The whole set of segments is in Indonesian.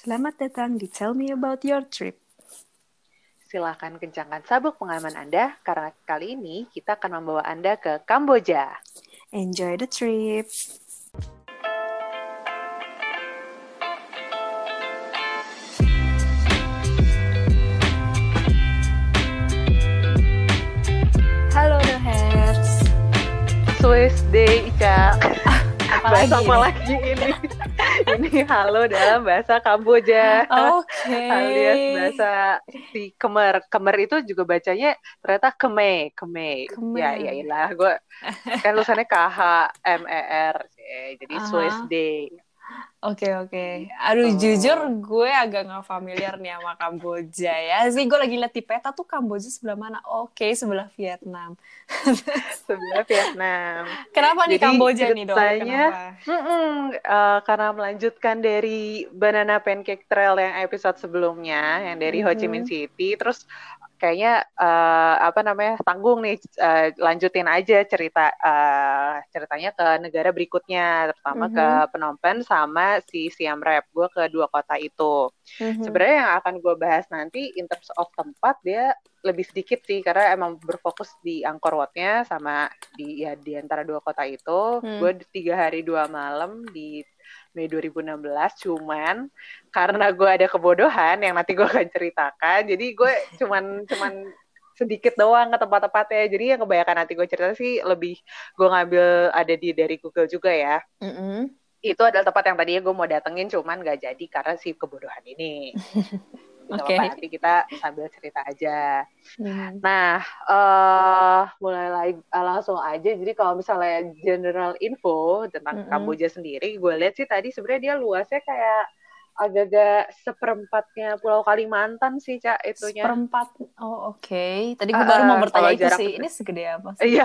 Selamat datang di Tell Me About Your Trip. Silahkan kencangkan sabuk pengaman Anda, karena kali ini kita akan membawa Anda ke Kamboja. Enjoy the trip. Bahasa lagi ini? ini halo dalam bahasa Kamboja. Oke. Alias bahasa si Kemer. Kemer itu juga bacanya ternyata Keme, Keme. Kemer. Ya, ya iyalah. Gue kan tulisannya K H M E R. Jadi Aha. Swiss Day. Oke oke. Aduh Oh. jujur gue agak nggak familiar nih sama Kamboja ya. Sih gue lagi liat di peta tuh Kamboja sebelah mana? Oke sebelah Vietnam. Sebelah Vietnam. Kenapa nih Jadi Kamboja nih dong? Kenapa? Mm-mm, eh, karena melanjutkan dari Banana Pancake Trail yang episode sebelumnya, yang dari Ho Chi Minh. City, terus kayaknya eh, apa namanya tanggung nih eh, lanjutin aja cerita eh, ceritanya ke negara berikutnya, terutama ke Mhm. Phnom Penh sama si Siam Reap. Gue ke dua kota itu. Mhm. Sebenarnya yang akan gue bahas nanti in terms of tempat dia lebih sedikit sih karena emang berfokus di Angkor Wat-nya sama di ya di antara dua kota itu. Hmm. Gue tiga hari dua malam di Mei 2016 cuman karena gue ada kebodohan yang nanti gue akan ceritakan. Jadi gue cuman cuman sedikit doang ke tempat-tempatnya. Jadi yang kebanyakan nanti gue cerita sih lebih gue ngambil ada di dari Google juga ya Mhm. itu adalah tempat yang tadinya gue mau datengin cuman gak jadi karena si kebodohan ini. Gak Oke. apa-apa, nanti kita sambil cerita aja. Mhm. Nah, eh mulai lagi eh, langsung aja. Jadi kalau misalnya general info tentang Mm-mm. Kamboja sendiri, gue lihat sih tadi sebenarnya dia luasnya kayak agak-agak seperempatnya Pulau Kalimantan sih, Cak, itunya. Seperempat. Oh oke. Tadi gue Ah, baru mau ah, bertanya itu jarak- sih. Ini segede apa sih? Iya,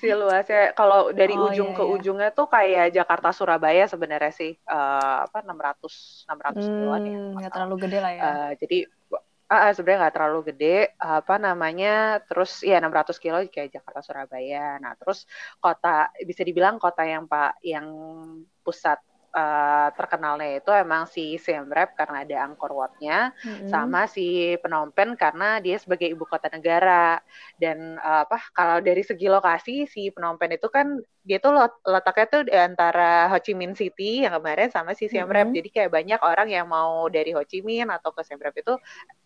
si luasnya kalau dari Oh, ujung iya, ke iya. ujungnya tuh kayak Jakarta Surabaya sebenarnya sih Eh, apa 600 600 kiloan ya. Hmm, kalau nggak nggak terlalu gede lah ya. Eh, jadi ah, sebenarnya nggak terlalu gede apa namanya terus ya 600 kilo kayak Jakarta Surabaya. Nah, terus kota bisa dibilang kota yang Pak yang pusat eh, terkenalnya itu emang si Siem Reap karena ada Angkor Wat-nya Mhm. sama si Phnom Penh karena dia sebagai ibu kota negara dan eh, apa kalau dari segi lokasi si Phnom Penh itu kan dia tuh letaknya tuh di antara Ho Chi Minh City yang kemarin sama si Siem Reap Mhm. jadi kayak banyak orang yang mau dari Ho Chi Minh atau ke Siem Reap itu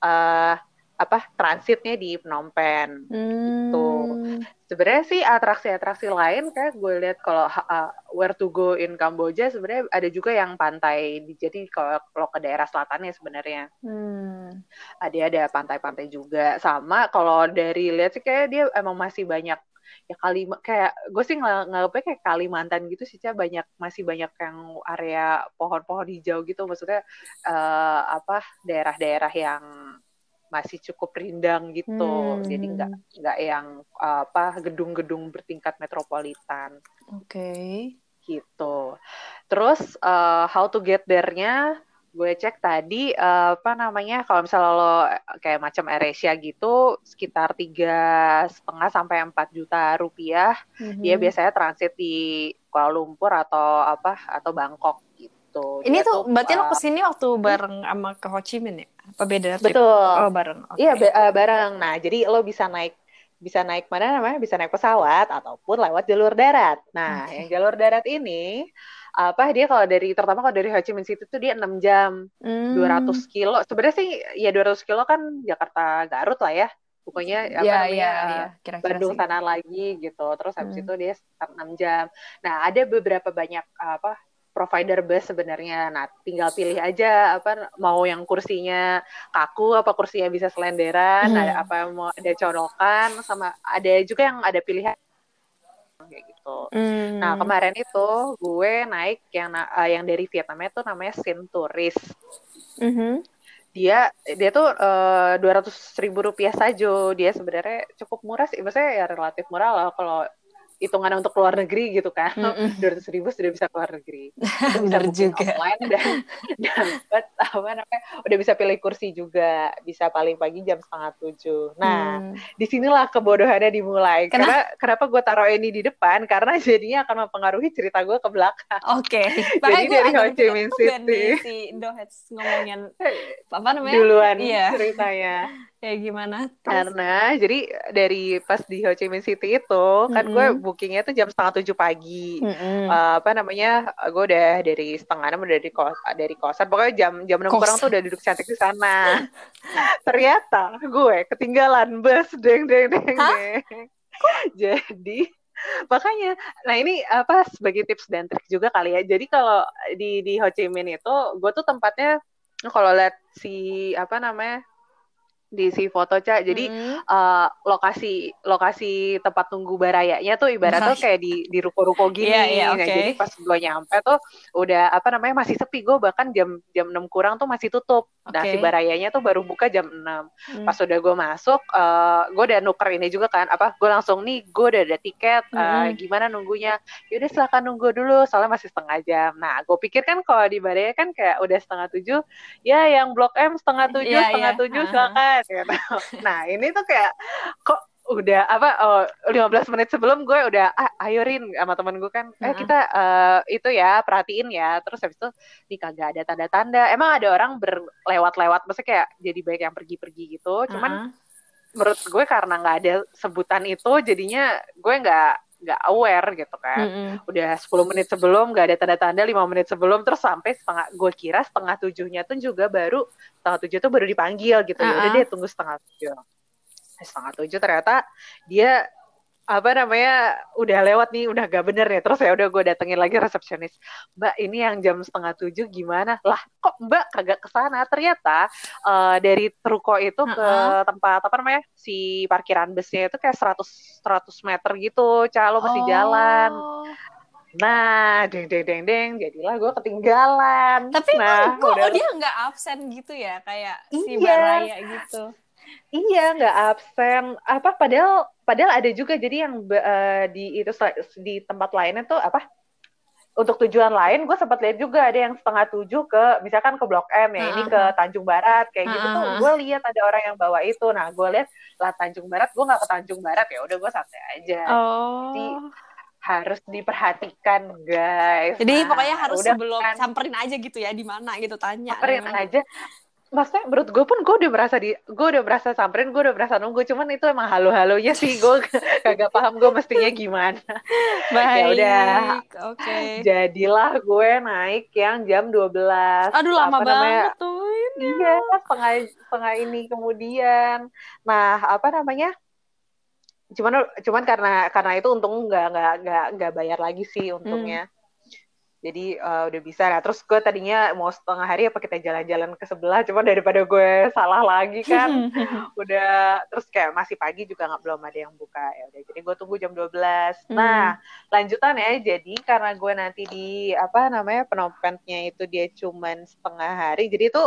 eh apa transitnya di Phnom Penh. Hmm. sebenarnya sih atraksi-atraksi lain kayak gue lihat kalau uh, where to go in Kamboja sebenarnya ada juga yang pantai jadi kalau kalau ke daerah selatannya sebenarnya. Hmm. ada ada pantai-pantai juga. Sama kalau dari lihat sih kayak dia emang masih banyak ya kali kayak gue sih nggak nganggapnya kayak Kalimantan gitu sih banyak masih banyak yang area pohon-pohon hijau gitu. Maksudnya eh, apa daerah-daerah yang masih cukup rindang gitu Hmm. jadi nggak nggak yang eh, apa gedung-gedung bertingkat metropolitan Oke. gitu. Terus eh, how to get there-nya gue cek tadi eh, apa namanya kalau misalnya lo kayak macam AirAsia gitu sekitar tiga setengah sampai 4 juta rupiah dia Mhm. biasanya transit di Kuala Lumpur atau apa atau Bangkok gitu. Ini Dia tuh berarti lo eh, ke sini waktu bareng sama ke Ho Chi Minh ya? Apa beda trip? betul. Oh bareng. Oke. Iya ba- eh, bareng. Nah, jadi lo bisa naik bisa naik mana namanya? Bisa naik pesawat ataupun lewat jalur darat. Nah, Oke. yang jalur darat ini apa dia kalau dari terutama kalau dari Ho Chi Minh City tuh dia 6 jam, Hmm. 200 kilo. Sebenarnya sih ya 200 kilo kan Jakarta Garut lah ya. Pokoknya apa Iya namanya? iya eh, iya. Kira-kira Bandung sana lagi gitu. Terus habis Hmm. itu dia sekitar 6 jam. Nah, ada beberapa banyak apa provider bus sebenarnya. Nah, tinggal pilih aja apa mau yang kursinya kaku apa kursinya bisa selenderan, Hmm. ada apa mau ada colokan sama ada juga yang ada pilihan kayak gitu. Hmm. Nah, kemarin itu gue naik yang eh, yang dari Vietnam itu namanya Sin Tourist Mhm. dia dia tuh dua ratus ribu rupiah saja dia sebenarnya cukup murah sih maksudnya ya relatif murah lah kalau hitungan untuk keluar negeri gitu kan. Dua ratus ribu sudah bisa keluar negeri. Bisa juga. online dan dapat apa namanya udah bisa pilih kursi juga. Bisa paling pagi jam setengah tujuh. Nah hmm. di sinilah kebodohannya dimulai. Kenapa? karena kenapa gue taruh ini di depan? Karena jadinya akan mempengaruhi cerita gue ke belakang. Oke. Okay. jadi dari Ho Chi Minh City. si Dohets ngomongin apa namanya? Duluan iya. ceritanya kayak gimana? Terus? Karena jadi dari pas di Ho Chi Minh City itu mm-hmm. kan gue bookingnya tuh jam setengah tujuh pagi. Mm-hmm. Uh, apa namanya? Gue udah dari setengah enam udah dari kos dari kosan. Pokoknya jam jam enam kurang tuh udah duduk cantik di sana. Ternyata gue ketinggalan bus deng deng deng deng. jadi makanya nah ini apa sebagai tips dan trik juga kali ya jadi kalau di di Ho Chi Minh itu gue tuh tempatnya kalau lihat si apa namanya di si foto cak jadi hmm. uh, lokasi lokasi tempat tunggu barayanya tuh ibaratnya tuh kayak di di ruko-ruko gini. Yeah, yeah, okay. nah jadi pas gue nyampe tuh udah apa namanya masih sepi. Gue bahkan jam jam enam kurang tuh masih tutup okay. nah si barayanya tuh baru buka jam enam hmm. pas udah gue masuk uh, eh, gue udah nuker ini juga kan apa gue langsung nih gue udah ada tiket hmm. uh, gimana nunggunya yaudah silakan nunggu dulu soalnya masih setengah jam nah gue pikir kan kalau di baraya kan kayak udah setengah tujuh ya yang blok M setengah tujuh yeah, setengah yeah. tujuh silakan gitu. Nah ini tuh kayak kok udah apa oh, 15 menit sebelum gue udah ah, ayo sama temen gue kan eh kita uh, itu ya perhatiin ya terus habis itu nih kagak ada tanda-tanda emang ada orang berlewat-lewat maksudnya kayak jadi baik yang pergi-pergi gitu cuman uh -huh. menurut gue karena nggak ada sebutan itu jadinya gue nggak nggak aware gitu kan. Mm -hmm. Udah 10 menit sebelum nggak ada tanda-tanda, lima menit sebelum terus sampai setengah gue kira setengah tujuhnya tuh juga baru setengah tujuh tuh baru dipanggil gitu. Uh -huh. Ya udah dia tunggu setengah tujuh. Setengah tujuh ternyata dia apa namanya udah lewat nih udah gak bener nih terus ya udah gue datengin lagi resepsionis mbak ini yang jam setengah tujuh gimana lah kok mbak kagak ke sana ternyata uh, dari ruko itu uh -uh. ke tempat apa namanya si parkiran busnya itu kayak 100 100 meter gitu calo masih oh. jalan Nah, deng deng deng deng, jadilah gue ketinggalan. Tapi nah, kok udah... dia nggak absen gitu ya, kayak iya. si Baraya gitu. Iya, nggak absen. Apa padahal padahal ada juga jadi yang uh, di itu di tempat lainnya tuh apa? Untuk tujuan lain, gue sempat lihat juga ada yang setengah tujuh ke misalkan ke Blok M ya, uh-huh. ini ke Tanjung Barat kayak uh-huh. gitu tuh. Gue lihat ada orang yang bawa itu. Nah, gue lihat lah Tanjung Barat, gue nggak ke Tanjung Barat ya, udah gue santai aja. Oh. Jadi harus diperhatikan guys. Jadi nah, pokoknya harus sebelum kan. samperin aja gitu ya di mana gitu tanya. Samperin aja maksudnya menurut gue pun gue udah merasa di gue udah merasa samperin gue udah merasa nunggu cuman itu emang halu halunya sih. Gue kagak paham gue mestinya gimana. Ya baik ya udah. oke. Okay. jadilah gue naik yang jam 12 aduh lama apa banget namanya, tuh ini. Iya setengah setengah ini kemudian. Nah apa namanya? Cuman cuman karena karena itu untung nggak nggak nggak nggak bayar lagi sih untungnya. hmm jadi uh, udah bisa. Nah terus gue tadinya mau setengah hari apa kita jalan-jalan ke sebelah cuma daripada gue salah lagi kan. Udah terus kayak masih pagi juga nggak belum ada yang buka. Ya udah jadi gue tunggu jam 12 hmm. nah lanjutan ya jadi karena gue nanti di apa namanya penompentnya itu dia cuman setengah hari jadi itu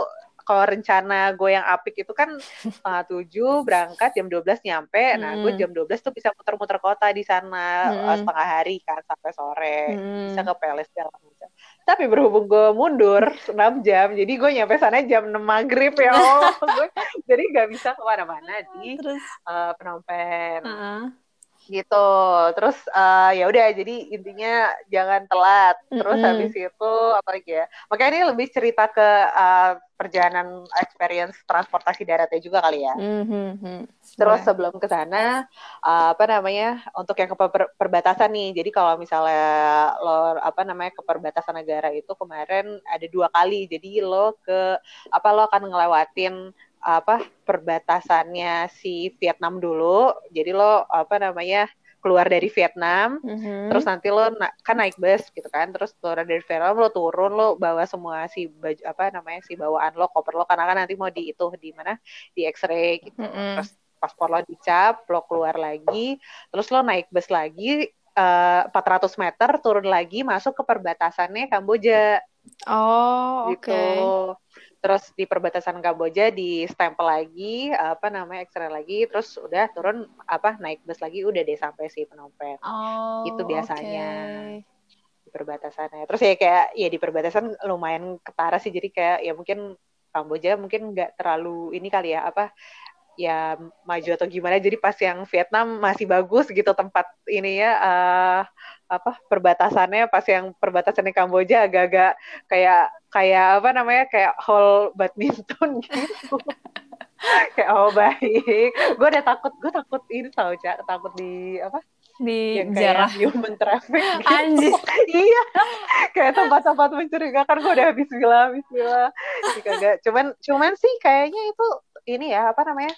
kalau rencana gue yang apik itu kan setengah tujuh berangkat jam 12 nyampe hmm. nah gue hmm. jam 12 tuh bisa muter-muter kota di sana hmm. uh, setengah hari kan sampai sore hmm. bisa ke Palace segala macam tapi berhubung gue mundur 6 jam jadi gue nyampe sana jam 6 maghrib ya gue jadi nggak bisa ke mana-mana di Terus, uh, penompen uh -uh gitu terus uh, ya udah jadi intinya jangan telat terus mm -hmm. habis itu apa lagi ya makanya ini lebih cerita ke uh, perjalanan experience transportasi daratnya juga kali ya mm -hmm. terus yeah. sebelum ke sana uh, apa namanya untuk yang ke per perbatasan nih jadi kalau misalnya lo apa namanya ke perbatasan negara itu kemarin ada dua kali jadi lo ke apa lo akan ngelewatin apa perbatasannya si Vietnam dulu. Jadi lo apa namanya keluar dari Vietnam, mm-hmm. terus nanti lo na- kan naik bus gitu kan, terus keluar dari Vietnam lo turun lo bawa semua si baju apa namanya si bawaan lo koper lo karena kan nanti mau di itu di mana di X-ray gitu, mm-hmm. terus paspor lo dicap, lo keluar lagi, terus lo naik bus lagi uh, eh, 400 meter turun lagi masuk ke perbatasannya Kamboja. Oh, gitu. Okay. Terus di perbatasan Kamboja di stempel lagi apa namanya X-ray lagi terus udah turun apa naik bus lagi udah deh sampai si Phnom Penh. Oh, itu biasanya. oke. di perbatasannya. Terus ya kayak ya di perbatasan lumayan ketara sih jadi kayak ya mungkin Kamboja mungkin nggak terlalu ini kali ya apa ya maju atau gimana. Jadi pas yang Vietnam masih bagus gitu tempat ini ya eh, apa perbatasannya pas yang perbatasannya Kamboja agak-agak kayak kayak apa namanya kayak hall badminton gitu kayak oh baik gue udah takut gue takut ini tau cak takut di apa Di yang jarah. human traffic gitu. Anjir. iya kayak tempat-tempat mencurigakan gue udah habis gila habis gila kagak cuman cuman sih kayaknya itu ini ya apa namanya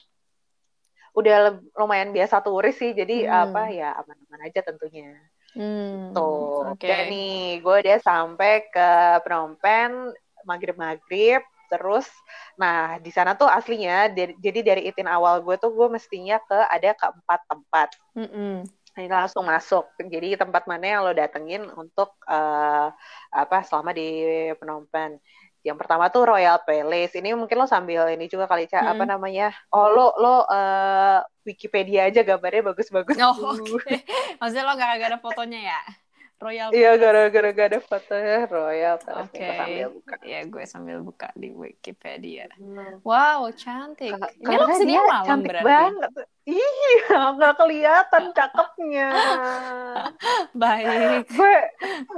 udah lumayan biasa turis sih jadi Hmm. apa ya aman-aman aja tentunya Hmm, tuh oke. dan nih gue udah sampai ke Phnom Penh maghrib maghrib terus nah di sana tuh aslinya dari- jadi dari itin awal gue tuh gue mestinya ke ada keempat tempat. Nah, ini langsung masuk. Jadi tempat mana yang lo datengin untuk eh, apa selama di Phnom Penh. Yang pertama tuh Royal Palace. Ini mungkin lo sambil ini juga kali Ca, apa Mm-mm. namanya? Oh lo lo eh, Wikipedia aja gambarnya bagus-bagus. Oh, oke. Maksudnya lo gak, gak ada fotonya ya? Royal Iya gara-gara gak ada fotonya Royal Palace. Oke. Gue sambil buka. Ya, gue sambil buka di Wikipedia. Hmm. Wow, cantik. Ini lo ke sini malam cantik berarti? banget. Iya, nggak kelihatan cakepnya. Baik. gue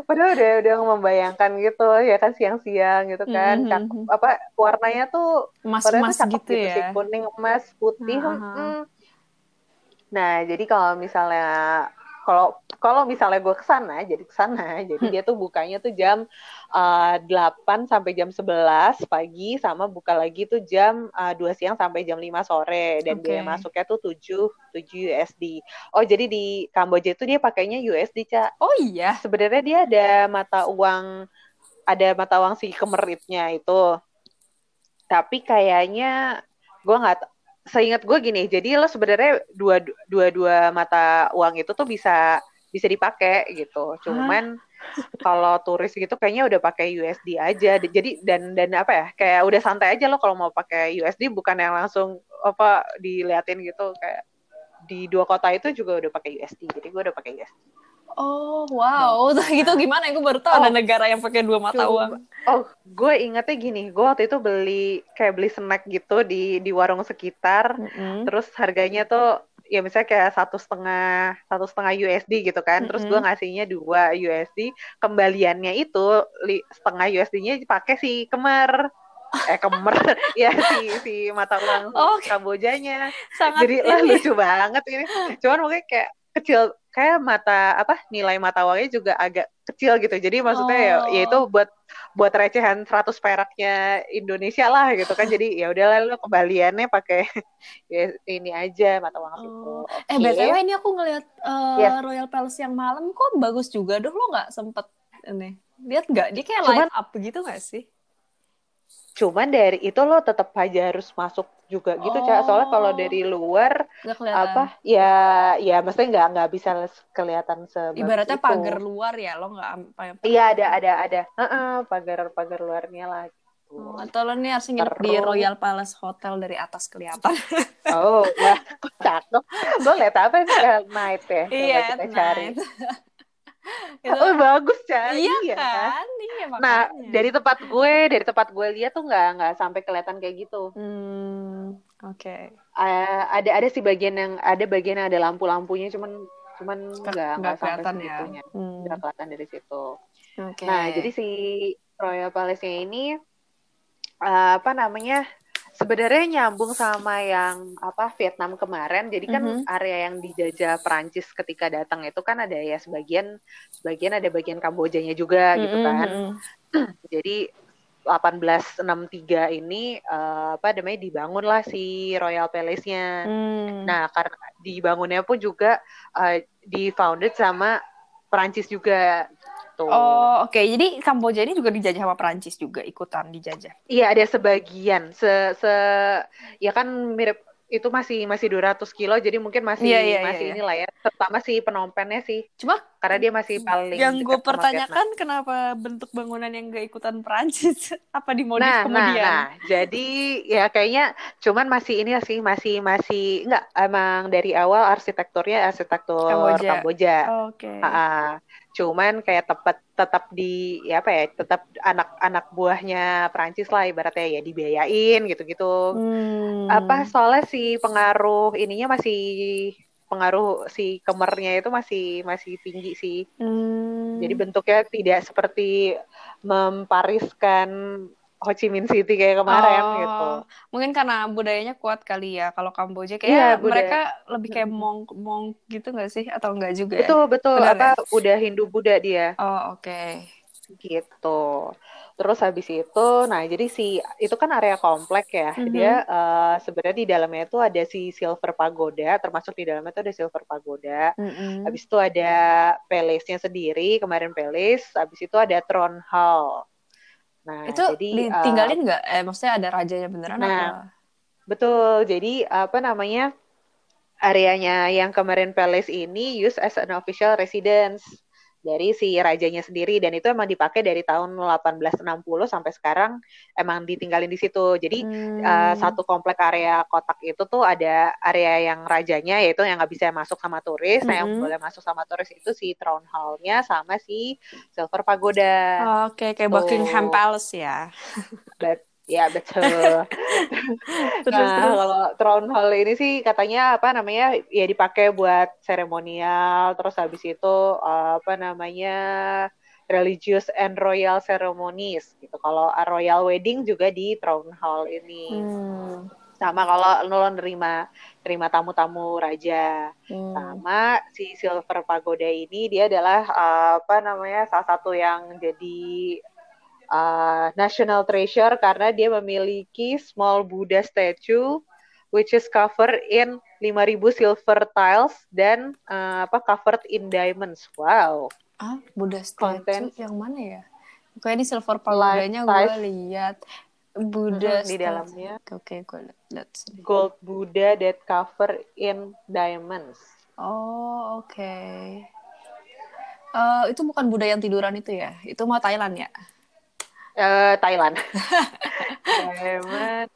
padahal udah udah membayangkan gitu ya kan siang-siang gitu kan Mhm. cakep apa warnanya tuh cakep gitu gitu, sih ya? kuning emas putih Aha. mm. nah jadi kalau misalnya kalau kalau misalnya gue ke sana jadi ke sana jadi Hmm. dia tuh bukanya tuh jam uh, 8 sampai jam 11 pagi sama buka lagi tuh jam uh, 2 siang sampai jam 5 sore dan Oke. biaya masuknya tuh 7 7 USD. Oh jadi di Kamboja itu dia pakainya USD, Cak Oh iya? sebenarnya dia ada mata uang ada mata uang si kemeritnya itu tapi kayaknya gue nggak seingat gue gini jadi lo sebenarnya dua dua dua mata uang itu tuh bisa bisa dipakai gitu. Cuman kalau turis gitu kayaknya udah pakai USD aja. Jadi dan dan apa ya kayak udah santai aja lo kalau mau pakai USD bukan yang langsung apa diliatin gitu kayak di dua kota itu juga udah pakai USD jadi gue udah pakai USD Oh, wow. gitu gimana? Gue baru tahu Oh. ada negara yang pakai dua mata Coba. uang. Oh, gue ingetnya gini, gue waktu itu beli kayak beli snack gitu di di warung sekitar, Mm-mm. terus harganya tuh ya misalnya kayak satu setengah satu setengah USD gitu kan, terus gue ngasihnya dua USD, kembaliannya itu li- setengah USD-nya pakai si kemer, eh kemer, ya si si mata uang Oke. Kambojanya, Sangat jadi lah lucu banget ini, cuman mungkin kayak kecil kayak mata apa nilai mata uangnya juga agak kecil gitu jadi maksudnya ya Oh. ya itu buat buat recehan 100 peraknya Indonesia lah gitu kan jadi ya udahlah lu kembaliannya pakai ya, ini aja mata uang itu Oh. Eh, Oke. BTW ini aku ngeliat uh, Yes. Royal Palace yang malam kok bagus juga. Duh, lo nggak sempet ini. Lihat nggak? Dia kayak Cuman- light up gitu nggak sih? cuman dari itu lo tetap aja harus masuk juga gitu Ca. soalnya kalau Oh. dari luar apa ya ya mesti nggak nggak bisa kelihatan sebagus Ibaratnya itu. pagar luar ya, lo nggak apa iya ada ada ada Heeh, pagar pagar luarnya lah gitu. Oh, atau lo nih harus nginep di Royal Palace Hotel dari atas kelihatan. Oh, ya, cakep. Lo liat apa sih? Night ya? Iya, kita cari. night. Itu Oh, bagus, cari. iya kan? Iya makanya. Nah, dari tempat gue, dari tempat gue lihat tuh nggak nggak sampai kelihatan kayak gitu. Hmm, oke. Eh, ada ada sih bagian yang ada bagian yang ada lampu-lampunya, cuman cuman Nggak- nggak kelihatan ya. Hmm, kelihatan dari situ. Oke. Nah, jadi si Royal Palace-nya ini eh, apa namanya? Sebenarnya nyambung sama yang apa Vietnam kemarin. Jadi kan Mhm. area yang dijajah Perancis ketika datang itu kan ada ya sebagian sebagian ada bagian Kambojanya juga gitu Mm-mm, kan. mm-mm. Jadi 1863 ini eh, apa namanya dibangunlah si Royal Palace-nya. Hmm. Nah, karena dibangunnya pun juga eh, di-founded sama Perancis juga. Tuh. Oh, oke. Jadi Kamboja ini juga dijajah sama Perancis juga ikutan dijajah. Iya ada sebagian se se ya kan mirip itu masih masih 200 kilo jadi mungkin masih Iya, iya, masih iya. inilah ya terutama si penompennya sih Cuma karena dia masih paling yang gue pertanyakan kenapa bentuk bangunan yang gak ikutan Perancis? Apa dimodif Nah, nah, kemudian? nah, jadi ya kayaknya cuman masih ini sih masih masih enggak emang dari awal arsitekturnya arsitektur Kamboja. Kamboja. Oke. Ah, cuman kayak tepat tetap di ya apa ya tetap anak-anak buahnya Prancis lah ibaratnya ya dibiayain gitu-gitu. Hmm. Apa soalnya si pengaruh ininya masih pengaruh si kemernya itu masih masih tinggi sih. Hmm. Jadi bentuknya tidak seperti mempariskan Ho Chi Minh City kayak kemarin Oh, gitu. Mungkin karena budayanya kuat kali ya. Kalau Kamboja kayak budaya. mereka lebih kayak monk monk gitu nggak sih? Atau enggak juga ya? Betul betul Benar apa udah Hindu Buddha dia Oh, oke. gitu. Terus habis itu, nah jadi si itu kan area komplek ya. Mhm. Dia eh, sebenarnya di dalamnya itu ada si Silver Pagoda, termasuk di dalamnya itu ada Silver Pagoda. Mm-mm. Habis itu ada palace-nya sendiri, kemarin palace. Habis itu ada throne hall. Nah, Itu jadi eh, ditinggalin nggak? Eh, maksudnya ada rajanya beneran Nah, apa? Betul. Jadi apa namanya areanya yang kemarin palace ini use as an official residence dari si rajanya sendiri dan itu emang dipakai dari tahun 1860 sampai sekarang emang ditinggalin di situ. Jadi Hmm. eh, satu komplek area kotak itu tuh ada area yang rajanya yaitu yang nggak bisa masuk sama turis. Nah, yang Mhm. boleh masuk sama turis itu si throne hall-nya sama si Silver Pagoda. Oke, kayak Tuh. Buckingham Palace ya. Ya betul. Terus, nah, terus. kalau throne hall ini sih katanya apa namanya ya dipakai buat seremonial, terus habis itu apa namanya religious and royal ceremonies gitu. Kalau a royal wedding juga di throne hall ini. Hmm. Sama kalau lo nerima terima tamu-tamu raja. Hmm. Sama si Silver Pagoda ini dia adalah eh, apa namanya salah satu yang jadi uh, national treasure karena dia memiliki small Buddha statue which is covered in 5000 silver tiles dan uh, apa covered in diamonds. Wow. Ah, Buddha statue Content. yang mana ya? Kayak di Silver Pagoda-nya gue lihat Buddha di dalamnya. Oke, gue lihat. Gold Buddha that covered in diamonds. Oh, oke. Eh, itu bukan Buddha yang tiduran itu ya? Itu mah Thailand ya? Eh, Thailand. Diamond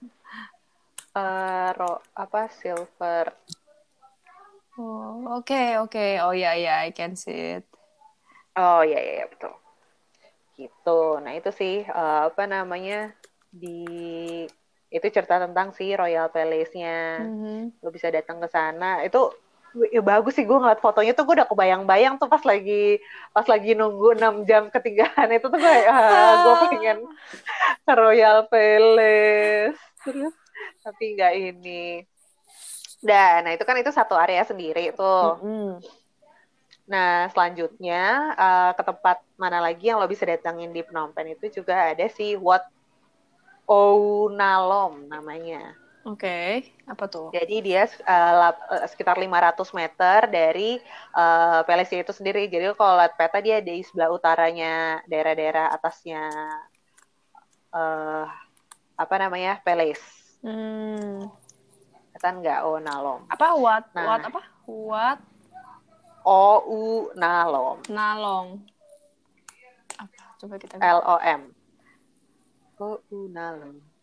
eh, ro- apa silver. Oh, oke, oke. Oh ya, ya, I can see it. Oh iya iya iya, betul. Gitu. Nah, itu sih eh, apa namanya di itu cerita tentang si Royal Palace-nya. Mhm. Lo bisa datang ke sana. Itu ya bagus sih gue ngeliat fotonya tuh gue udah kebayang-bayang tuh pas lagi pas lagi nunggu 6 jam ketinggalan itu tuh gue ah, gue pengen ke Royal Palace. Terus tapi nggak ini. Dan nah itu kan itu satu area sendiri tuh. Mm-mm. Nah, selanjutnya eh, ke tempat mana lagi yang lo bisa datangin di Phnom Penh itu juga ada si Wat Ounalom namanya. Oke, apa tuh? Jadi dia eh, lap- eh, sekitar 500 meter dari eh, palace itu sendiri. Jadi kalau lihat peta dia di sebelah utaranya daerah-daerah atasnya eh apa namanya palace. Hmm. Kan nggak Ounalom. Apa what? Nah. What apa? What Ounalom. Nalong? Apa? Coba kita. L O M. Ounalom.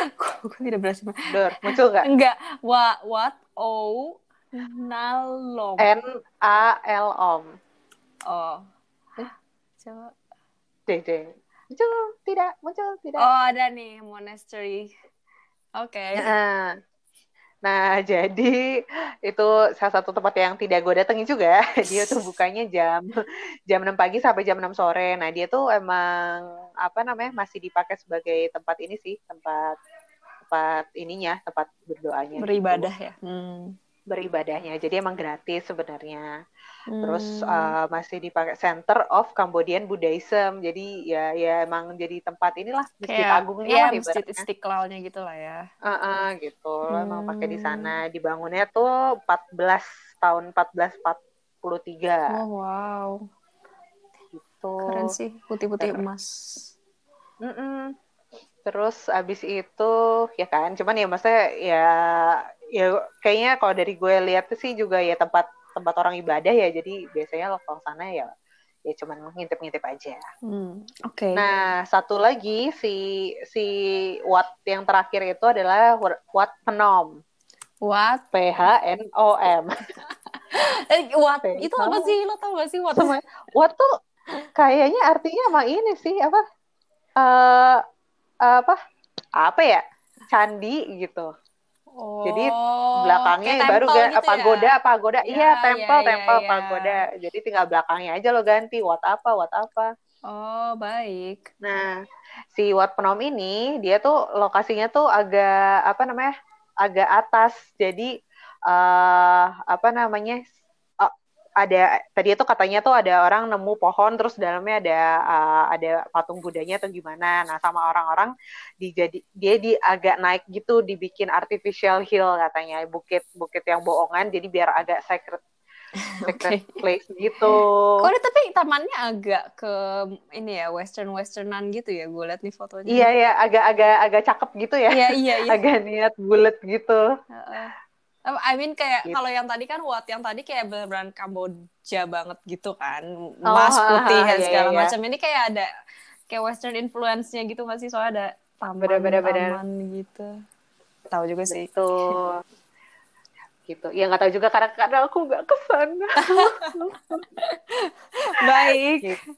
Gue tidak berhasil. Dor, muncul nggak? Enggak. What? What? O. Nalong. N A L O M. Oh. Coba. JJ. Muncul tidak, muncul tidak. Oh, ada nih monastery. Oke. Nah, nah, jadi itu salah satu tempat yang tidak gue datengin juga. Dia tuh bukanya jam jam 6 pagi sampai jam 6 sore. Nah, dia tuh emang apa namanya masih dipakai sebagai tempat ini sih, tempat tempat ininya, tempat berdoanya. gitu. Beribadah ya. Hmm. Beribadahnya. Jadi emang gratis sebenarnya. Terus Hmm. uh, masih dipakai Center of Cambodian Buddhism. Jadi ya ya emang jadi tempat inilah masjid kayak agungnya ya lah masjid istiqlalnya gitu lah ya. Heeh, gitu. Lo emang pakai di Hmm. sana. Dibangunnya tuh 14 tahun 1443 Oh wow, gitu. keren sih putih-putih emas. Mm-mm. Terus abis itu ya kan cuman ya maksudnya ya ya kayaknya kalau dari gue lihat sih juga ya tempat tempat orang ibadah ya jadi biasanya lokal sana ya ya cuman ngintip-ngintip aja. Hmm, Oke. Nah satu lagi si si Wat yang terakhir itu adalah Wat Penom. What? P H N O M. Eh, what? Itu apa sih? Lo tau gak sih what? Wat tuh kayaknya artinya emang ini sih apa? Eh apa? Apa ya? Candi gitu. Oh, Jadi belakangnya baru gitu pagoda, ya? pagoda. Ya, iya, tempel, ya, ya, tempel, ya. pagoda. Jadi tinggal belakangnya aja lo ganti what apa, what apa. Oh, baik. Nah, si Wat Penom ini dia tuh lokasinya tuh agak apa namanya? agak atas. Jadi eh apa namanya? Ada tadi itu katanya tuh ada orang nemu pohon terus dalamnya ada eh, ada patung budanya atau gimana. Nah, sama orang-orang dijadi dia di agak naik gitu dibikin artificial hill katanya, bukit-bukit yang bohongan jadi biar agak sacred sacred place gitu. Kok tapi tamannya agak ke ini ya western westernan gitu ya gue liat nih fotonya. Iya ya, agak-agak agak cakep gitu ya. Iya iya iya. agak niat bulat gitu. Heeh. I mean kayak Gitu. kalau yang tadi kan Wat yang tadi kayak beneran Kamboja banget gitu kan. Emas Oh, putih dan iya, segala iya. macam. Ini kayak ada kayak western influence-nya gitu masih soalnya ada taman Bener-bener, bener. taman gitu. Tahu juga sih. Gitu. gitu. Ya nggak tahu juga karena karena aku nggak ke sana. Baik. Gitu.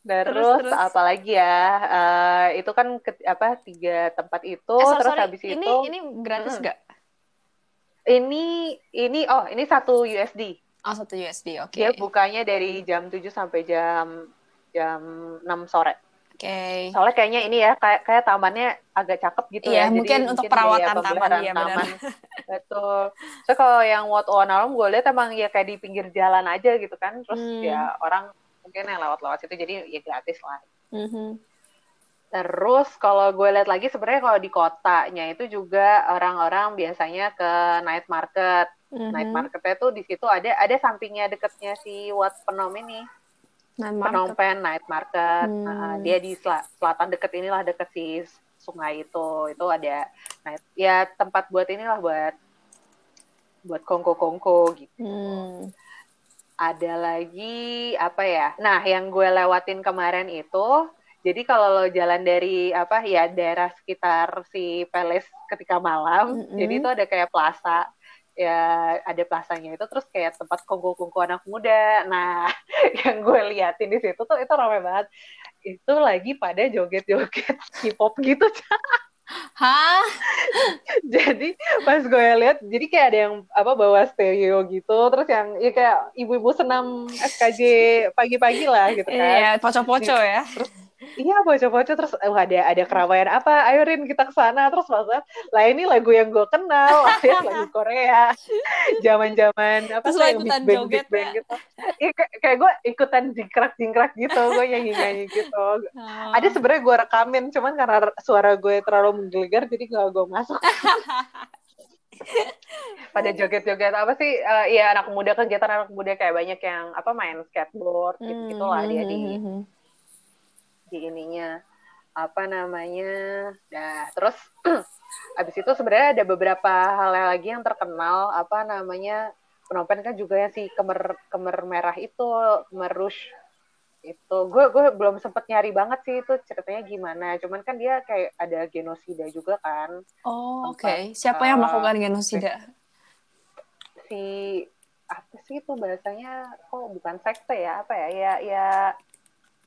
Terus, Terus, terus. apa lagi ya? Eh, itu kan ke- apa tiga tempat itu. Eh, sorry, terus sorry. habis ini itu ini gratis Mm-mm. gak? Ini ini oh ini satu USD. Oh satu USD, oke. Dia bukanya dari jam 7 sampai jam jam 6 sore. Oke. Soalnya kayaknya ini ya kayak kayak tamannya agak cakep gitu Iya, ya. Jadi mungkin untuk biaya perawatan taman, pemeliharaan iya, benar. Betul. So kalau yang Wat Alam gue lihat emang ya kayak di pinggir jalan aja gitu kan. Terus Hmm. ya orang mungkin yang lewat-lewat situ jadi ya gratis lah. Mhm. Terus kalau gue lihat lagi sebenarnya kalau di kotanya itu juga orang-orang biasanya ke night market. Mhm. Night marketnya tuh di situ ada ada sampingnya deketnya si Wat Penom ini. Night. Penh Night Market. Hmm. Nah, dia di sel- selatan deket inilah deket si sungai itu. Itu ada night ya tempat buat inilah buat buat kongko-kongko gitu. Hmm. Ada lagi apa ya? Nah, yang gue lewatin kemarin itu jadi kalau lo jalan dari apa ya daerah sekitar si Palace ketika malam, Mm-mm. jadi itu ada kayak plaza ya ada plasanya itu terus kayak tempat kongko-kongko anak muda. Nah, yang gue liatin di situ tuh itu ramai banget. Itu lagi pada joget-joget K-pop gitu. Hah? jadi pas gue lihat, jadi kayak ada yang apa bawa stereo gitu, terus yang ya kayak ibu-ibu senam SKJ pagi-pagi lah gitu kan. Iya, poco-poco ya. Iya bocah-bocah terus oh, ada ada keramaian apa ayo Rin kita ke sana terus masa lah ini lagu yang gue kenal alias lagu Korea zaman-zaman apa Terus yang ikutan Big Bang joget Big Bang ya? gitu Iya, kayak, gue ikutan jingkrak-jingkrak gitu gue nyanyi-nyanyi gitu Oh. ada sebenarnya gue rekamin cuman karena suara gue terlalu menggelegar jadi gak gue masuk pada joget-joget apa sih Eh, iya anak muda kegiatan anak muda kayak banyak yang apa main skateboard gitu gitulah dia di Mhm. Di ininya apa namanya nah terus abis itu sebenarnya ada beberapa hal lagi yang terkenal apa namanya Phnom kan juga yang si kemer kemer merah itu kemer rush itu. Gue gue belum sempet nyari banget sih itu ceritanya gimana cuman kan dia kayak ada genosida juga kan. Oh, oke. Tempat, Siapa yang uh, melakukan genosida? si apa sih itu bahasanya? Kok bukan sekte ya? Apa ya? Ya ya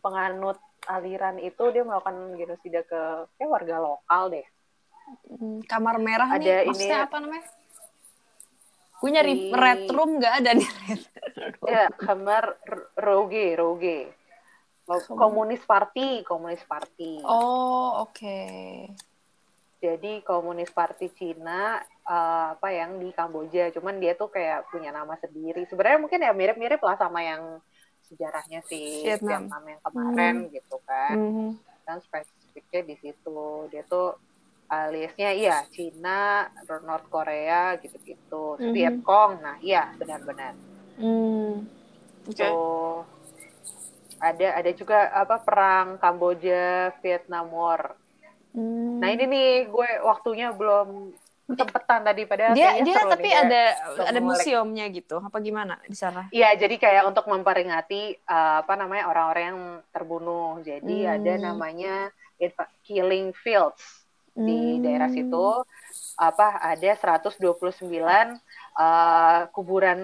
penganut aliran itu dia melakukan genosida ke kayak warga lokal deh Hmm, Kamar merah Ada nih, ini- maksudnya apa namanya? Gue nyari Si- red room nggak ada nih red room. ya kamar Roge Roge komunis party komunis party Oh, oke. jadi komunis party Cina eh, apa yang di Kamboja cuman dia tuh kayak punya nama sendiri sebenarnya mungkin ya mirip-mirip lah sama yang sejarahnya si Vietnam. Vietnam, yang kemarin gitu kan Mhm. dan spesifiknya di situ dia tuh aliasnya iya Cina North Korea gitu-gitu Mhm. Vietcong nah iya benar-benar Hmm. Oke. So, ada ada juga apa perang Kamboja Vietnam War Hmm. Nah ini nih gue waktunya belum sempetan tadi pada dia dia tapi nih, ada ada museumnya gitu apa gimana di sana? Iya jadi kayak untuk memperingati uh, apa namanya orang-orang yang terbunuh jadi hmm. ada namanya Killing Fields hmm. di daerah situ apa ada 129 uh, kuburan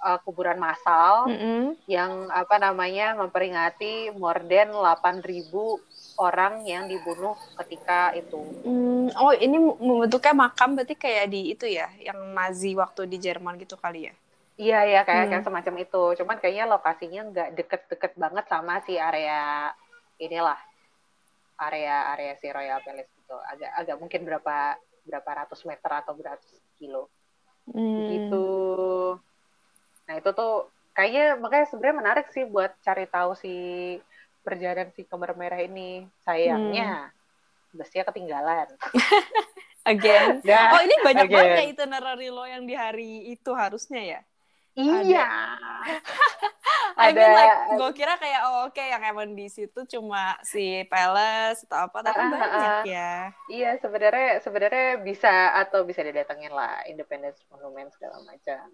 uh, kuburan massal mm -hmm. yang apa namanya memperingati more than 8.000 orang yang dibunuh ketika itu. Mm, oh, ini membentuknya makam berarti kayak di itu ya, yang Nazi waktu di Jerman gitu kali ya? Iya, iya kayak hmm. kayak semacam itu. Cuman kayaknya lokasinya nggak deket-deket banget sama si area inilah area area si Royal Palace itu. Agak agak mungkin berapa berapa ratus meter atau berapa kilo. Hmm. Gitu. Nah itu tuh kayaknya makanya sebenarnya menarik sih buat cari tahu si perjalanan si kamar merah ini. Sayangnya hmm. busnya ketinggalan. Again. Nah, oh ini banyak again. banget ya itinerary lo yang di hari itu harusnya ya? Iya. I mean like gue kira kayak oh oke okay, yang emang di situ cuma si palace atau apa tapi uh, banyak uh, ya. Iya sebenarnya sebenarnya bisa atau bisa didatengin lah Independence Monument segala macam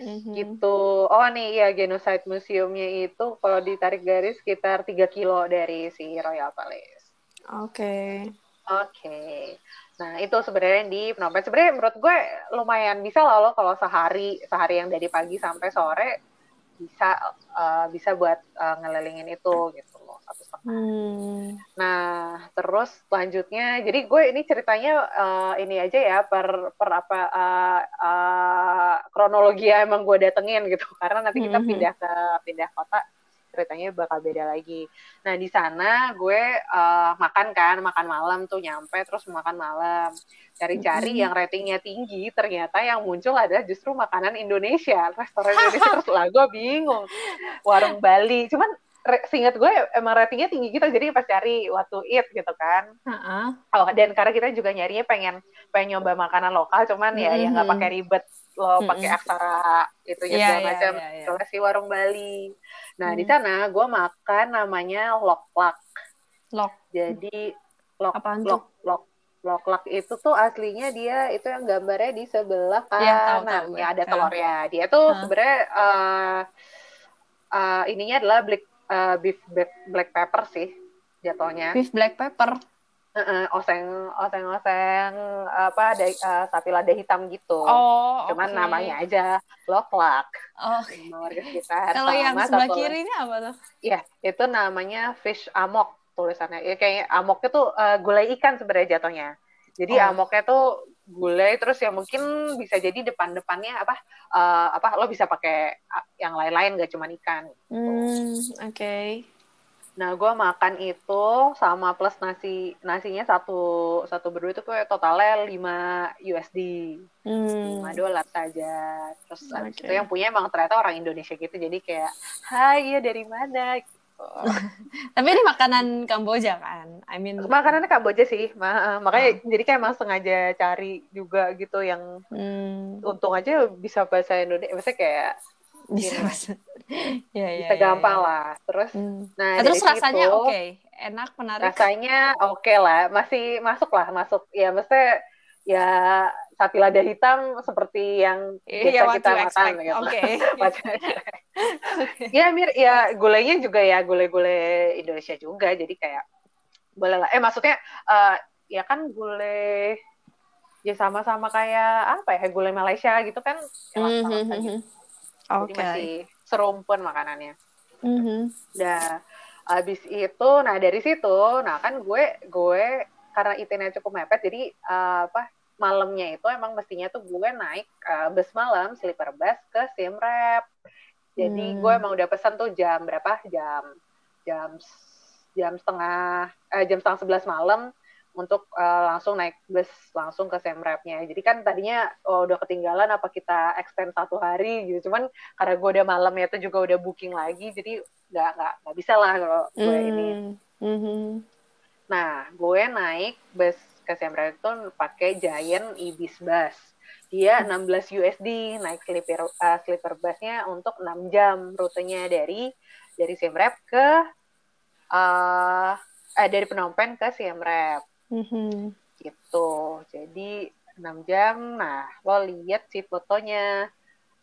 hmm gitu. Oh nih ya Genocide Museumnya itu kalau ditarik garis sekitar 3 kilo dari si Royal Palace. Oke. Okay. Oke. Okay. Nah itu sebenarnya di Phnom Penh. Sebenarnya menurut gue lumayan bisa lah lo kalau sehari sehari yang dari pagi sampai sore bisa uh, bisa buat uh, ngelilingin itu gitu satu setengah. Hmm. Nah, terus selanjutnya, jadi gue ini ceritanya uh, ini aja ya per per apa uh, uh, kronologi ya emang gue datengin gitu, karena nanti kita hmm. pindah ke pindah kota ceritanya bakal beda lagi. Nah di sana gue uh, makan kan, makan malam tuh nyampe terus makan malam, cari-cari yang ratingnya tinggi, ternyata yang muncul adalah justru makanan Indonesia, restoran Indonesia terus lah gue bingung, warung Bali, cuman singkat gue emang ratingnya tinggi gitu jadi pas cari waktu it gitu kan uh-uh. oh dan karena kita juga nyarinya pengen pengen nyoba makanan lokal cuman ya mm-hmm. ya nggak pakai ribet lo mm-hmm. pakai aksara itu yeah, yeah, macam yeah, yeah, yeah. si warung Bali nah mm. di sana gue makan namanya lok lak lok jadi lok Apaan lok lok lok lak itu tuh aslinya dia itu yang gambarnya di sebelah iya, kanan ya, ya ada telurnya dia tuh huh. sebenarnya uh, uh, ininya adalah black uh, beef black, pepper sih jatuhnya. Beef black pepper. Uh, uh, oseng oseng oseng apa ada uh, sapi lada hitam gitu. Oh, Cuman okay. namanya aja loklak. Oh. Warga sekitar. Kalau yang sebelah kiri ini apa tuh? Iya, itu namanya fish amok tulisannya. Ya kayak amoknya tuh uh, gulai ikan sebenarnya jatuhnya. Jadi oh. amoknya tuh gulai terus ya mungkin bisa jadi depan-depannya apa uh, apa lo bisa pakai yang lain-lain gak cuma ikan. Gitu. Hmm, oke. Okay. Nah, gue makan itu sama plus nasi nasinya satu satu berdua itu kayak totalnya 5 USD, hmm. 5 dolar saja. Terus okay. itu yang punya emang ternyata orang Indonesia gitu, jadi kayak, Hai, ya dari mana? Tapi ini makanan Kamboja kan? I mean makanannya Kamboja sih, Ma makanya oh. jadi kayak emang sengaja cari juga gitu yang hmm. untung aja bisa bahasa Indonesia, maksudnya kayak bisa bahasa, ya, ya, bisa ya, gampang ya. lah. Terus, hmm. nah, nah terus rasanya oke, okay. enak, menarik. Rasanya oke okay lah, masih masuk lah, masuk. Ya, maksudnya ya sapi lada hitam seperti yang biasa yeah, kita makan gitu. Oke. Okay. ya mir ya gulainya juga ya gulai-gulai Indonesia juga jadi kayak boleh lah. Eh maksudnya uh, ya kan gulai ya sama-sama kayak apa ya gulai Malaysia gitu kan ya mm -hmm. gitu. Okay. Jadi masih serumpun makanannya. Mm -hmm. Nah, habis itu nah dari situ nah kan gue gue karena itinerary cukup mepet jadi uh, apa malamnya itu emang mestinya tuh gue naik uh, bus malam sleeper bus ke Siem Reap. Jadi hmm. gue emang udah pesan tuh jam berapa? Jam jam jam setengah eh, jam setengah sebelas malam untuk uh, langsung naik bus langsung ke Siem Reap-nya. Jadi kan tadinya oh, udah ketinggalan apa kita extend satu hari gitu. Cuman karena gue udah malamnya itu juga udah booking lagi, jadi nggak nggak nggak bisa lah kalau gue hmm. ini. -hmm. Nah, gue naik bus ke Siem Reap itu pakai Giant Ibis Bus. Dia 16 USD naik sleeper uh, sleeper busnya untuk 6 jam rutenya dari dari Siem Reap ke uh, eh, dari Phnom Penh ke Siem Reap. Mhm. gitu. Jadi 6 jam. Nah, lo lihat sih fotonya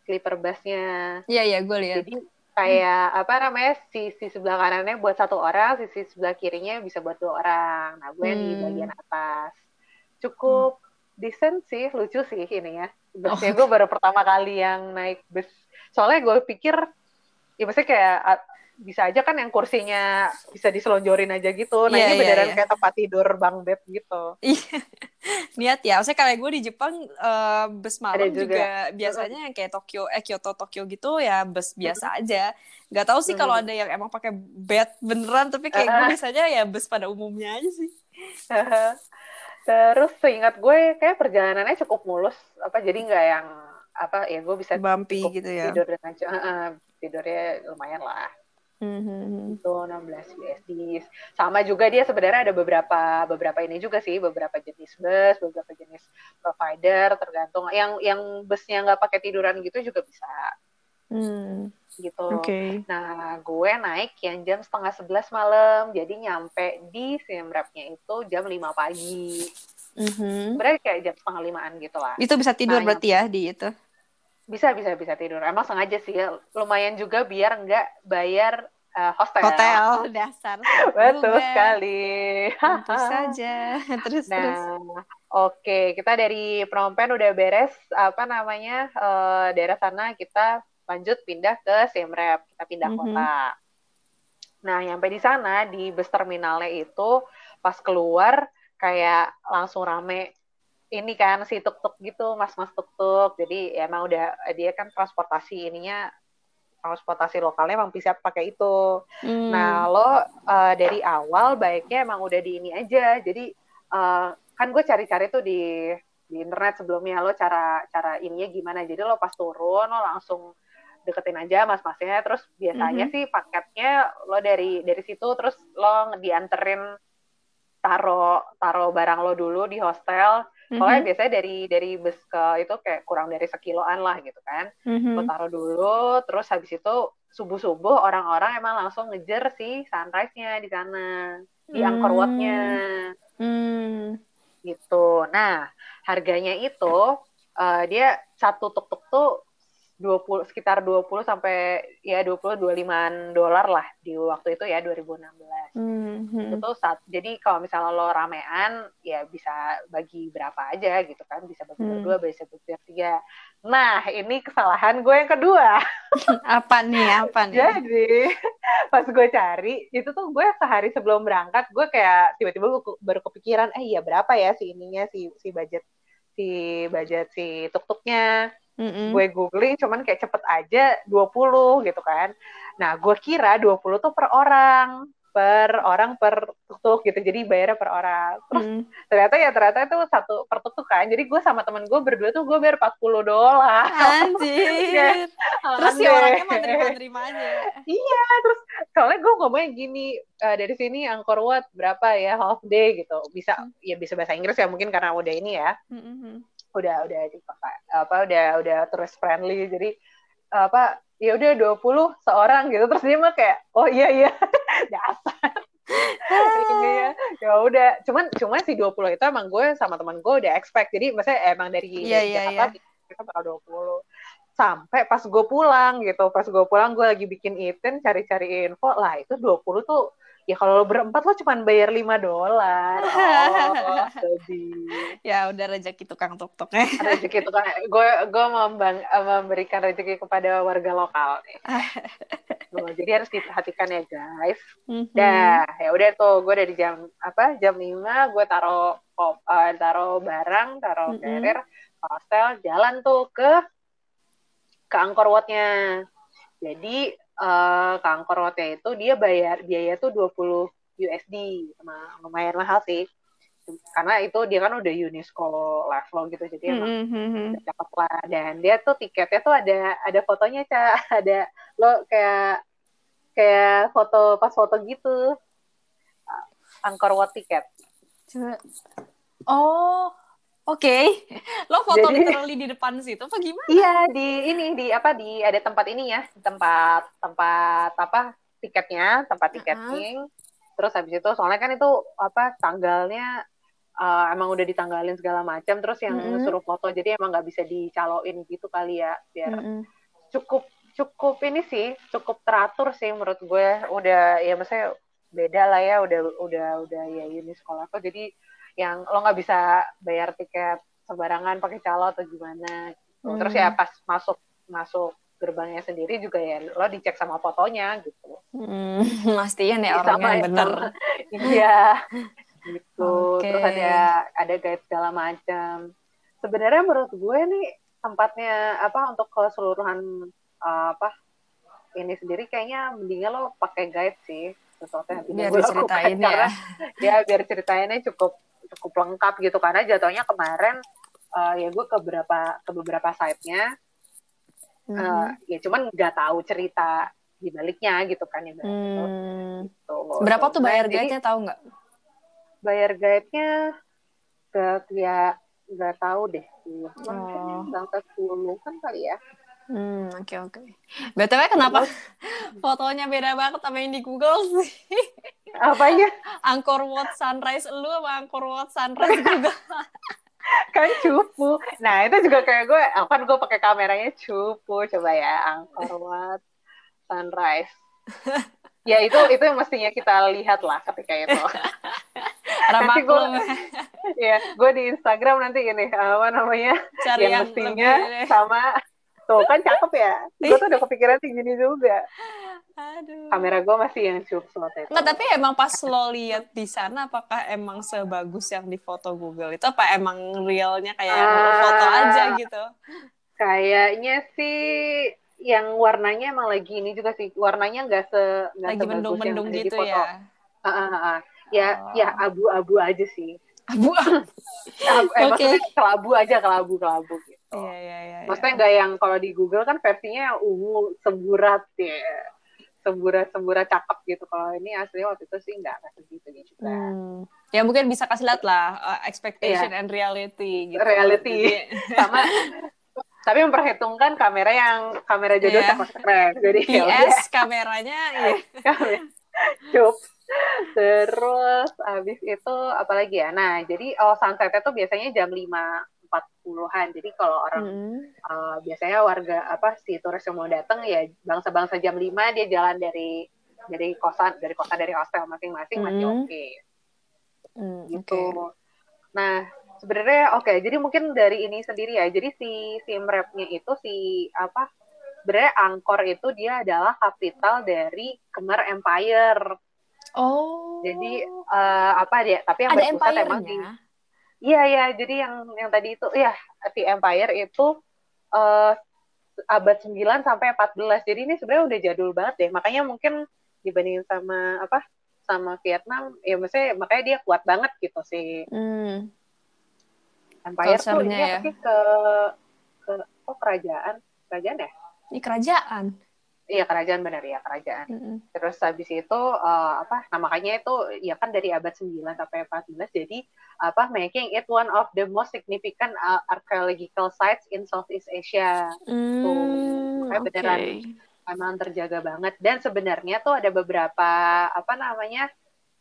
sleeper busnya. Iya iya gue lihat. Jadi kayak apa namanya sisi sebelah kanannya buat satu orang, sisi sebelah kirinya bisa buat dua orang. Nah, gue yang di Hmm. bagian atas. Cukup decent sih, lucu sih ini ya. Busnya Oh. gue baru pertama kali yang naik bus. Soalnya gue pikir, ya maksudnya kayak bisa aja kan yang kursinya bisa diselonjorin aja gitu. Nah Iya, ini iya, beneran iya. kayak tempat tidur bang bed gitu. Iya. Niat ya. Maksudnya kayak gue di Jepang eh, bus malam juga. juga. biasanya yang kayak Tokyo eh Kyoto Tokyo gitu ya bus biasa aja. Gak tahu sih kalau Mhm. ada yang emang pakai bed beneran tapi kayak gue biasanya ya bus pada umumnya aja sih. Terus seingat gue kayak perjalanannya cukup mulus. Apa jadi nggak yang apa ya gue bisa Bumpy cukup gitu ya. tidur dengan Heeh, tidurnya lumayan lah. Mhm. itu 16 USD. Sama juga dia sebenarnya ada beberapa beberapa ini juga sih, beberapa jenis bus, beberapa jenis provider tergantung yang yang busnya nggak pakai tiduran gitu juga bisa Hmm. gitu. Oke. Nah, gue naik yang jam setengah sebelas malam, jadi nyampe di Siem Reap-nya itu jam 5 pagi. Mhm. Sebenarnya kayak jam setengah limaan gitu lah. Itu bisa tidur Nah, berarti ya di itu. Bisa, bisa, bisa tidur. Emang sengaja sih, lumayan juga biar nggak bayar eh, hostel. Hotel dasar. Betul juga. sekali. Tentu saja. terus terus. Nah, oke, kita dari Phnom Penh udah beres apa namanya eh, daerah sana kita lanjut pindah ke Siem Reap, kita pindah Mhm. kota. Nah, nyampe di sana di bus terminalnya itu pas keluar kayak langsung rame ini kan si tuk-tuk gitu, mas-mas tuk-tuk. Jadi ya emang udah dia kan transportasi ininya transportasi lokalnya emang bisa pakai itu. Hmm. Nah, lo uh, dari awal baiknya emang udah di ini aja. Jadi uh, kan gue cari-cari tuh di di internet sebelumnya lo cara cara ininya gimana. Jadi lo pas turun lo langsung deketin aja mas-masnya. Terus biasanya Mhm. sih paketnya lo dari dari situ terus lo dianterin taro taro barang lo dulu di hostel. Soalnya Mhm. biasanya dari dari bus ke itu kayak kurang dari sekiloan lah gitu kan Mhm. lo taruh dulu, terus habis itu subuh-subuh orang-orang emang langsung ngejar si sunrise-nya di sana, di Angkor Wat-nya, Hmm. gitu. Nah, harganya itu eh, dia satu tuk-tuk tuh 20 sekitar 20 sampai ya 20 25 dolar lah di waktu itu ya 2016. Mhm. Itu tuh saat jadi kalau misalnya lo ramean ya bisa bagi berapa aja gitu kan, bisa bagi Hmm. berdua, bisa bagi bertiga. Nah, ini kesalahan gue yang kedua. Apa nih? Apa nih? Jadi pas gue cari itu tuh gue sehari sebelum berangkat gue kayak tiba-tiba gue baru kepikiran eh iya berapa ya si ininya si si budget si budget si tuk-tuknya Mm-mm. gue googling cuman kayak cepet aja 20 gitu kan nah gue kira 20 tuh per orang per orang per tuk-tuk gitu jadi bayarnya per orang terus Mm. ternyata ya ternyata itu satu per tuk-tuk kan jadi gue sama temen gue berdua tuh gue bayar 40 dolar Anjir. Terus si orangnya mau terima-terima aja. Iya, terus soalnya gue ngomongnya gini, eh, dari sini Angkor Wat berapa ya half day gitu. Bisa Hmm. ya bisa bahasa Inggris ya mungkin karena udah ini ya. Mhm. Udah udah di apa udah udah tourist friendly. Jadi apa ya udah 20 seorang gitu. Terus dia mah kayak oh iya iya. Dasar. Ya udah. Cuman cuman si 20 itu emang gue sama teman gue udah expect. Jadi maksudnya emang dari, Iya, dari iya, Jakarta kita bakal 20 sampai pas gue pulang gitu. Pas gue pulang gue lagi bikin iten cari-cari info. Lah itu 20 tuh ya kalau lo berempat lo cuma bayar 5 dolar oh sedih Ya udah rezeki tukang tuk-tuknya. rezeki itu kan gue gue membang, memberikan rezeki kepada warga lokal nih. Tuh, jadi harus diperhatikan ya guys Mhm. Dah, ya udah tuh gue dari jam apa jam 5 gue taro kop- eh, taro barang, taro Mm-mm. carrier, hostel, jalan tuh ke ke Angkor Wat-nya. Jadi eh, ke Angkor Wat-nya itu dia bayar biaya tuh 20 USD, Emang lumayan mahal sih. Karena itu dia kan udah UNESCO level gitu, jadi emang Mhm. cakep lah dan dia tuh tiketnya tuh ada ada fotonya cak ada lo kayak kayak foto pas foto gitu Angkor Wat tiket. Oh, oke. Lo foto Jadi- literally di depan situ apa gimana? iya di ini di apa di ada tempat ini ya tempat tempat apa tiketnya tempat tiketing terus habis itu soalnya kan itu apa tanggalnya uh, emang udah ditanggalin segala macam terus yang Mm-mm. suruh foto jadi emang nggak bisa dicaloin gitu kali ya biar Mm-mm. cukup cukup ini sih cukup teratur sih menurut gue udah ya maksudnya beda lah ya udah udah udah ya ini sekolah tuh jadi yang lo nggak bisa bayar tiket sembarangan pakai calo atau gimana gitu. terus ya pas masuk masuk gerbangnya sendiri juga ya lo dicek sama fotonya gitu Hmm, mastiin ya Iya, orangnya sama- yang bener. sama- iya gitu Oke. terus ada ada guide segala macam sebenarnya menurut gue nih tempatnya apa untuk keseluruhan uh, apa ini sendiri kayaknya mendingan lo pakai guide sih sesuatu yang Biar gue diceritain ya. karena ya biar ceritainnya cukup cukup lengkap gitu karena jatuhnya kemarin uh, ya gue ke beberapa ke beberapa site-nya Mhm. uh, ya cuman nggak tahu cerita di baliknya gitu kan ya Hmm. gitu. Berapa tuh bayar Nah, guide-nya tahu nggak? bayar guide-nya ke ya nggak tahu deh Oh. sampai puluhan kali ya Hmm, oke oke. BTW kenapa? Fotonya beda banget sama yang di Google sih? apanya? Angkor Wat Sunrise lu sama Angkor Wat Sunrise Google. kan cupu. Nah itu juga kayak gue oh, kan gue pakai kameranya cupu. Coba ya Angkor Wat sunrise. Ya itu itu yang mestinya kita lihat lah ketika itu. Nanti lu. Ya gue di Instagram nanti ini apa namanya? Cari yang yang, mestinya lebih. sama tuh kan cakep ya gue tuh udah kepikiran tinggi gini juga Aduh. kamera gue masih yang cup waktu itu Nggak, tapi emang pas lo lihat di sana apakah emang sebagus yang di foto Google itu apa emang realnya kayak yang lo foto Ah. aja gitu? Kayaknya sih yang warnanya emang lagi ini juga sih warnanya nggak se nggak Lagi mendung-mendung ada di gitu foto. ya. Ah, ah, ah, ah. Ya Oh. ya abu-abu aja sih. Abu. Abu, eh. Maksudnya kelabu aja kelabu kelabu gitu. Iya iya iya. iya. Maksudnya nggak yang kalau di Google kan versinya yang ungu semburat ya semburat cakep gitu. Kalau ini aslinya waktu itu sih nggak kayak segitu juga. Hmm. Ya mungkin bisa kasih lihat lah uh, expectation and reality gitu. Reality. Jadi, Sama tapi memperhitungkan kamera yang kamera jodoh Iya. cakep keren. Jadi ya. PS kameranya iya. Cup. Terus habis itu apalagi ya? Nah, jadi oh sunsetnya tuh biasanya jam 5.40-an. Jadi kalau orang Hmm. uh, biasanya warga apa si turis yang mau datang ya bangsa-bangsa jam 5 dia jalan dari dari kosan dari kosan dari hostel masing-masing masih Hmm. oke Hmm, gitu. oke. Nah, sebenarnya oke, jadi mungkin dari ini sendiri ya. Jadi si si mrepnya itu si apa? Sebenarnya Angkor itu dia adalah kapital dari Khmer Empire. Oh. Jadi eh, apa dia? Tapi yang ada berpusat emang di. Iya ya, jadi yang yang tadi itu ya si Empire itu eh abad 9 sampai 14. Jadi ini sebenarnya udah jadul banget deh. Makanya mungkin dibandingin sama apa? sama Vietnam, ya maksudnya makanya dia kuat banget gitu si Hmm. Empire tuh ini ya. sih ke ke oh kerajaan, kerajaan ya? Ini kerajaan. Iya kerajaan benar ya kerajaan. Mm-mm. Terus habis itu eh, apa? Nah makanya itu ya kan dari abad 9 sampai 14 jadi apa making it one of the most significant uh, archaeological sites in Southeast Asia. Hmm, Kayak oke. beneran. Emang terjaga banget dan sebenarnya tuh ada beberapa apa namanya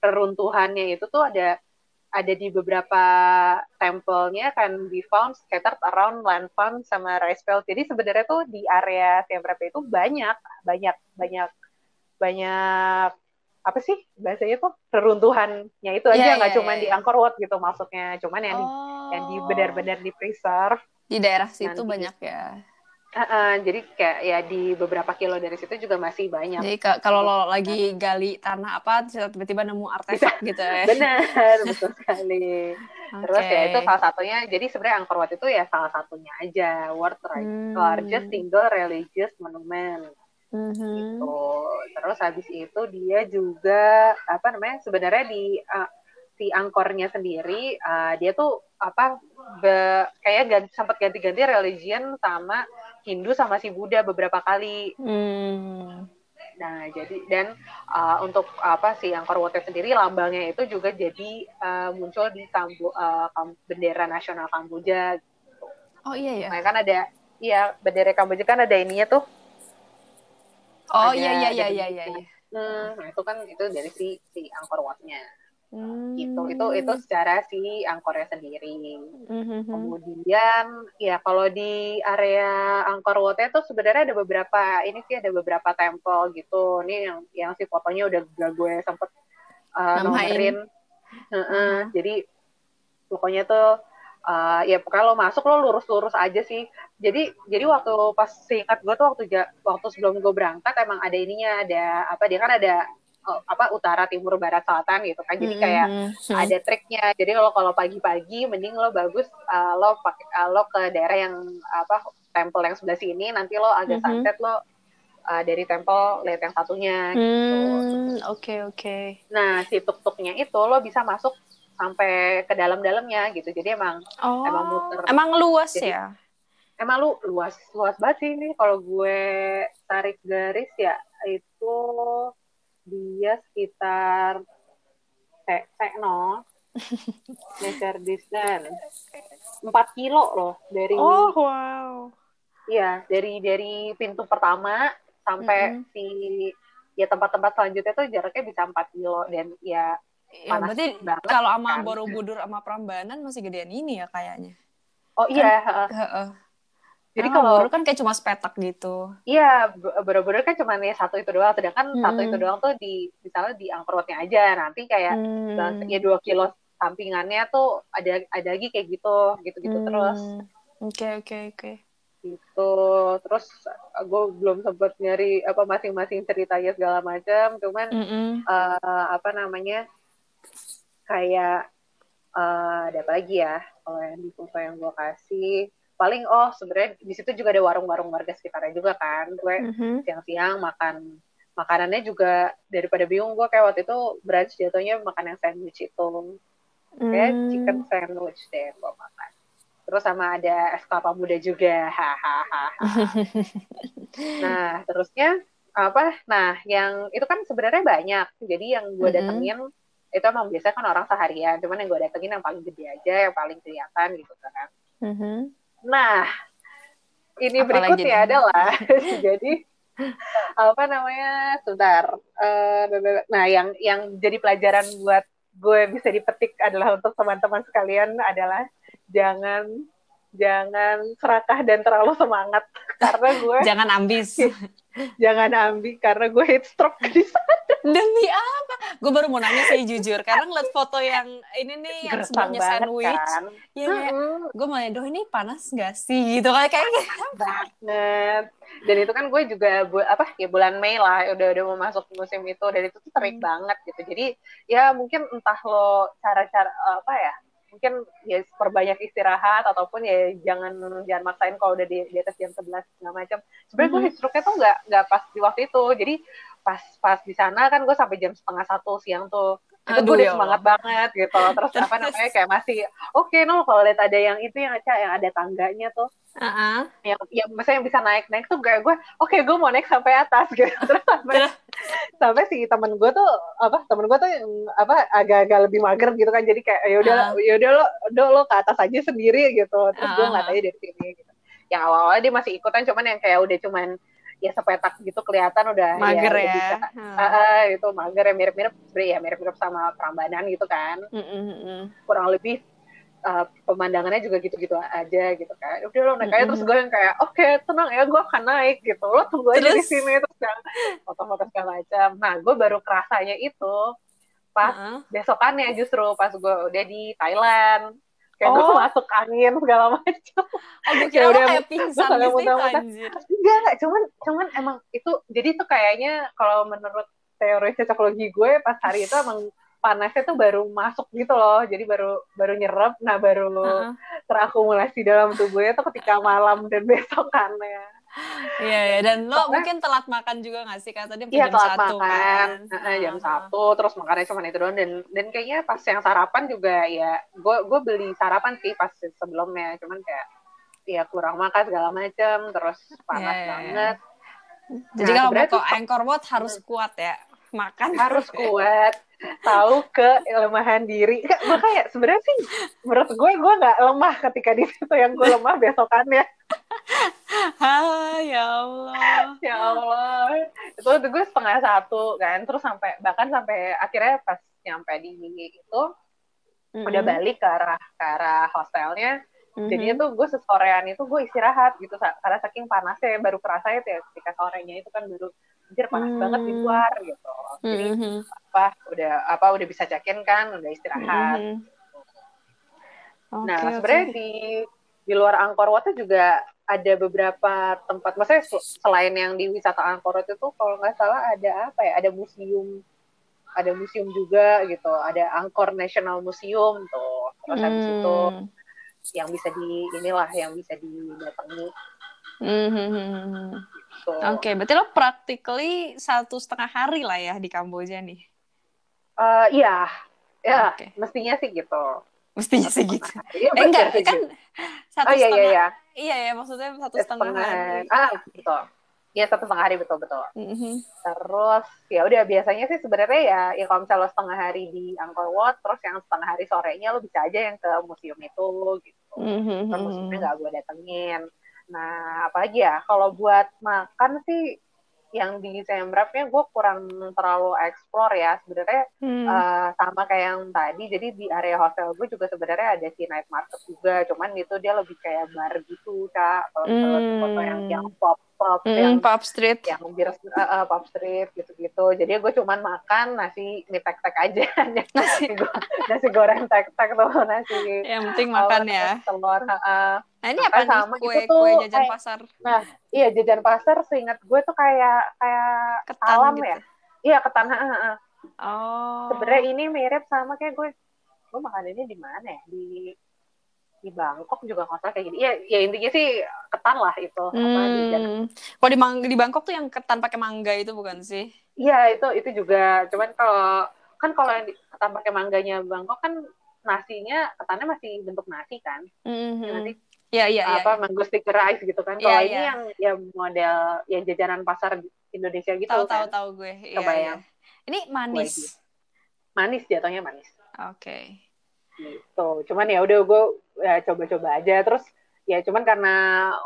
reruntuhannya itu tuh ada ada di beberapa tempelnya kan be found scattered around landform sama rice field. Jadi sebenarnya tuh di area Siem Reap itu banyak banyak banyak banyak apa sih bahasanya tuh reruntuhannya itu aja Iya, nggak iya, cuma iya, di iya. Angkor Wat gitu maksudnya, cuman yang di, yang di Oh. benar-benar di preserve di daerah situ Nanti. banyak ya. Uh-uh, jadi kayak ya di beberapa kilo dari situ juga masih banyak. Jadi ka- kalau lo lagi gali tanah apa tiba-tiba nemu artefak gitu ya. Benar, betul sekali. Terus Oke. ya itu salah satunya. Jadi sebenarnya Angkor Wat itu ya salah satunya aja world Hmm. largest single religious monument Mhm. gitu. Terus habis itu dia juga apa namanya? Sebenarnya di uh, si Angkornya sendiri uh, dia tuh apa be, kayak ganti, sempat ganti-ganti religion sama Hindu sama si Buddha beberapa kali. Hmm. Nah, jadi dan uh, untuk apa sih Angkor Wat sendiri lambangnya itu juga jadi uh, muncul di Kambo, uh, bendera nasional Kamboja. Oh iya ya. Nah, kan ada iya bendera Kamboja kan ada ininya tuh. Oh ada- iya iya iya iya iya. iya. Hmm, nah itu kan itu dari si si Angkor Wat-nya. Hmm. gitu. Itu itu secara si angkornya sendiri. Mm-hmm. kemudian ya kalau di area angkor wat itu sebenarnya ada beberapa ini sih ada beberapa temple gitu. Ini yang yang si fotonya udah gak gue sempet uh, nomerin uh -uh. jadi pokoknya tuh uh, ya kalau masuk lo lurus-lurus aja sih. Jadi jadi waktu pas singkat gue tuh waktu waktu sebelum gue berangkat emang ada ininya ada apa dia kan ada apa utara timur barat selatan gitu kan jadi kayak mm-hmm. ada triknya jadi lo kalau pagi-pagi mending lo bagus uh, lo pakai uh, lo ke daerah yang apa temple yang sebelah sini nanti lo agak mm-hmm. sunset lo uh, dari temple lihat yang satunya gitu. Hmm, oke okay, oke. Okay. Nah si tuk-tuknya itu lo bisa masuk sampai ke dalam-dalamnya gitu. Jadi emang oh, emang muter. Emang luas Jadi, ya? Emang lu luas luas banget sih ini kalau gue tarik garis ya itu dia sekitar cek cek no meter distance empat kilo loh dari oh wow iya dari dari pintu pertama sampai mm -hmm. si ya tempat-tempat selanjutnya tuh jaraknya bisa empat kilo dan ya Ya, berarti kalau sama kan. Borobudur sama Prambanan masih gedean ini ya kayaknya. Oh iya. Kan, uh, uh. Jadi kalau Borobudur kan kayak cuma sepetak gitu. Iya, Borobudur kan cuma nih satu itu doang. Sedangkan hmm. satu itu doang tuh di misalnya di Angkor Watnya aja. Nanti kayak hmm. ya dua kilo sampingannya tuh ada ada lagi kayak gitu, gitu-gitu hmm. terus. Oke okay, oke okay, oke. Okay. Gitu. Terus gue belum sempet nyari apa masing-masing ceritanya segala macam. Cuman mm -hmm. uh, apa namanya kayak uh, ada apa lagi ya kalau yang di foto yang gue kasih paling oh sebenarnya di situ juga ada warung-warung warga sekitarnya juga kan. Gue mm-hmm. siang-siang makan makanannya juga daripada bingung. Gue kayak waktu itu brunch jatuhnya makan yang sandwich itu. Kayak mm. chicken sandwich deh gue makan. Terus sama ada es kelapa muda juga. Hahaha nah terusnya apa? Nah yang itu kan sebenarnya banyak. Jadi yang gue datengin mm-hmm. itu emang biasa kan orang seharian. Cuman yang gue datengin yang paling gede aja yang paling kelihatan gitu kan. Mm-hmm Nah, ini Apalagi berikutnya ini? adalah jadi apa namanya? Sebentar. Uh, nah, yang yang jadi pelajaran buat gue bisa dipetik adalah untuk teman-teman sekalian adalah jangan jangan serakah dan terlalu semangat karena gue jangan ambis jangan ambi karena gue heat stroke di sana demi apa gue baru mau nanya sih jujur karena ngeliat foto yang ini nih yang sebelumnya sandwich kan? ya kayak gue mau doh ini panas gak sih gitu kayak kayak banget dan itu kan gue juga bu, apa ya bulan Mei lah udah udah mau masuk musim itu dan itu tuh terik hmm. banget gitu jadi ya mungkin entah lo cara-cara apa ya mungkin ya perbanyak istirahat ataupun ya jangan jangan maksain kalau udah di, di atas jam 11 segala macam. Sebenarnya mm -hmm. gue stroke-nya tuh nggak nggak pas di waktu itu. Jadi pas pas di sana kan gue sampai jam setengah satu siang tuh. Itu gue udah ya semangat banget gitu. Terus apa namanya kayak masih oke okay, no kalau lihat ada yang itu yang aja yang ada tangganya tuh. Uh-uh. yang yang misalnya yang bisa naik naik tuh kayak gue oke okay, gue mau naik sampai atas gitu. Terus sampai sampai si temen gue tuh apa temen gue tuh yang, apa agak-agak lebih mager gitu kan. Jadi kayak ya udah uh. ya udah lo do lo ke atas aja sendiri gitu. Terus uh-huh. gue nggak tahu dari sini gitu. Yang awal-awal dia masih ikutan cuman yang kayak udah cuman ya sepetak gitu kelihatan udah mager ya, ya. Bisa, hmm. uh, itu mager ya mirip-mirip ya mirip-mirip sama Prambanan gitu kan mm -hmm. kurang lebih uh, pemandangannya juga gitu-gitu aja gitu kan udah lo naik aja mm -hmm. terus gue yang kayak oke okay, tenang ya gue akan naik gitu lo tunggu aja di sini terus yang foto-foto segala macam nah gue baru kerasanya itu pas uh -huh. besokannya justru pas gue udah di Thailand kayak oh. gue masuk angin segala macam. Oh, gue kira udah kayak pingsan di situ anjir. Enggak, enggak, cuman cuman emang itu jadi itu kayaknya kalau menurut teori cocokologi gue pas hari itu emang panasnya tuh baru masuk gitu loh. Jadi baru baru nyerap, nah baru uh -huh. terakumulasi dalam tubuhnya tuh ketika malam dan besokannya. Iya, ya. dan lo Soalnya, mungkin telat makan juga gak sih? Karena tadi iya, jam telat satu makan. kan. Uh, jam satu, terus makannya cuma itu doang. Dan, dan kayaknya pas yang sarapan juga ya, gue gue beli sarapan sih pas sebelumnya. Cuman kayak, ya kurang makan segala macem, terus panas yeah, iya, banget. Jadi nah, kalau mau ke Angkor Wat harus hmm. kuat ya, makan. Harus kuat. tahu kelemahan diri. Kayak sebenarnya sih menurut gue gue nggak lemah ketika di situ yang gue lemah besokannya. ah, ya Allah. ya Allah. Itu, itu gue setengah satu kan, terus sampai bahkan sampai akhirnya pas nyampe di itu mm-hmm. udah balik ke arah ke arah hostelnya. Mm-hmm. Jadi itu gue sesorean itu gue istirahat gitu karena saking panasnya baru kerasa itu ya ketika sorenya itu kan baru anjir panas mm-hmm. banget di luar gitu. Jadi mm-hmm. apa udah apa udah bisa cekin kan, udah istirahat. Mm-hmm. Okay, nah, sebenarnya okay. di di luar Angkor Wat juga ada beberapa tempat, maksudnya selain yang di wisata Angkor itu kalau nggak salah ada apa ya, ada museum, ada museum juga gitu, ada Angkor National Museum tuh, terus hmm. habis itu yang bisa di inilah yang bisa didatangi. Hmm. Gitu. Oke, okay, berarti lo practically satu setengah hari lah ya di Kamboja nih? Uh, iya, ya okay. mestinya sih gitu mestinya sih gitu. Iya, eh, enggak, kan satu oh, iya, setengah. Iya, iya. Iya ya, maksudnya satu setengah, setengah hari. Ah, betul. Iya satu setengah hari betul betul. Mm-hmm. Terus ya udah biasanya sih sebenarnya ya ya kalau misalnya lo setengah hari di Angkor Wat, terus yang setengah hari sorenya lo bisa aja yang ke museum itu gitu. Mm-hmm. Terus museumnya nggak gue datengin. Nah apalagi ya kalau buat makan sih yang di Sembrapnya gue kurang terlalu explore ya sebenarnya hmm. uh, sama kayak yang tadi jadi di area hotel gue juga sebenarnya ada si night market juga cuman itu dia lebih kayak bar gitu kak kalau hmm. foto yang yang pop pop mm, yang pop street. yang bir uh, uh, pop street gitu-gitu. Jadi gue cuman makan nasi mie tek tek aja. Nasi nasi. goreng tek tek tuh nasi yang penting makan ya. telur uh, nah ini apa sama nih? kue tuh, kue jajan kayak, pasar. Nah iya jajan pasar seingat gue tuh kayak kayak ketan alam gitu. ya iya ketan uh, uh. oh. Sebenarnya ini mirip sama kayak gue gue makan ini di mana ya? Di di Bangkok juga salah kayak gini. Iya, ya intinya sih ketan lah itu. Hmm. Kalau di, di Bangkok tuh yang ketan pakai mangga itu bukan sih? Iya itu itu juga. Cuman kalau kan kalau yang ketan pakai mangganya Bangkok kan nasinya ketannya masih bentuk nasi kan. Mm-hmm. Nanti ya, ya, apa ya. mango sticker rice gitu kan. Kalau ya, ini ya. yang yang model yang jajanan pasar Indonesia gitu tahu, kan. Tahu tahu gue. Kebayang. Ya, ya. Ini manis. Manis jatuhnya manis. Oke. Okay gitu cuman ya udah gue ya coba-coba aja. Terus ya cuman karena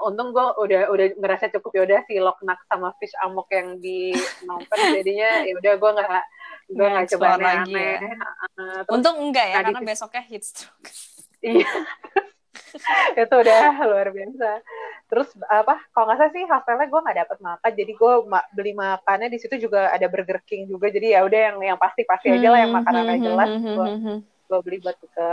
untung gue udah udah ngerasa cukup ya udah si loknak sama fish amok yang di Phnom jadinya ya udah gue nggak gue nggak coba lagi aneh. ya. Uh, untung enggak ya karena besoknya heat stroke. Iya. Itu udah luar biasa. Terus apa kalau nggak salah sih hostelnya gue nggak dapat makan jadi gue ma beli makannya di situ juga ada Burger King juga. Jadi ya udah yang yang pasti pasti aja lah yang hmm, makanannya hmm, jelas hmm, gue gue beli buat ke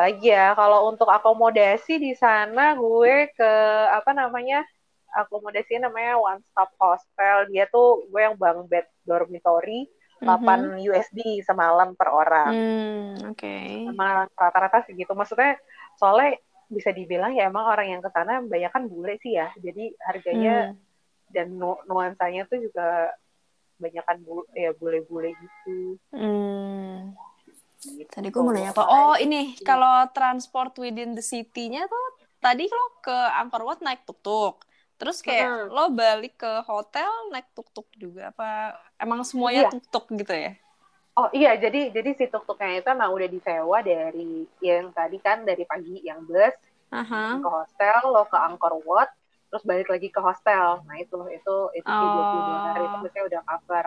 lagi ya kalau untuk akomodasi di sana gue ke apa namanya akomodasi namanya one stop hostel dia tuh gue yang bang bed dormitory 8 mm-hmm. USD semalam per orang. Mm, Oke. Okay. Sama rata-rata segitu. Maksudnya soalnya bisa dibilang ya emang orang yang ke sana banyak kan bule sih ya. Jadi harganya mm. dan nu nuansanya tuh juga banyak kan bu ya bule-bule gitu. Mm. Gitu. Tadi gue mau nanya apa? Oh ini iya. kalau transport within the city-nya tuh tadi lo ke Angkor Wat naik tuk-tuk. Terus kayak hmm. lo balik ke hotel naik tuk-tuk juga apa emang semuanya iya. tuk-tuk gitu ya? Oh iya, jadi jadi si tuk-tuknya itu emang udah disewa dari yang tadi kan dari pagi yang bus uh-huh. ke hostel, lo ke Angkor Wat, terus balik lagi ke hostel. Nah itu itu itu oh. dua puluh hari itu biasanya udah cover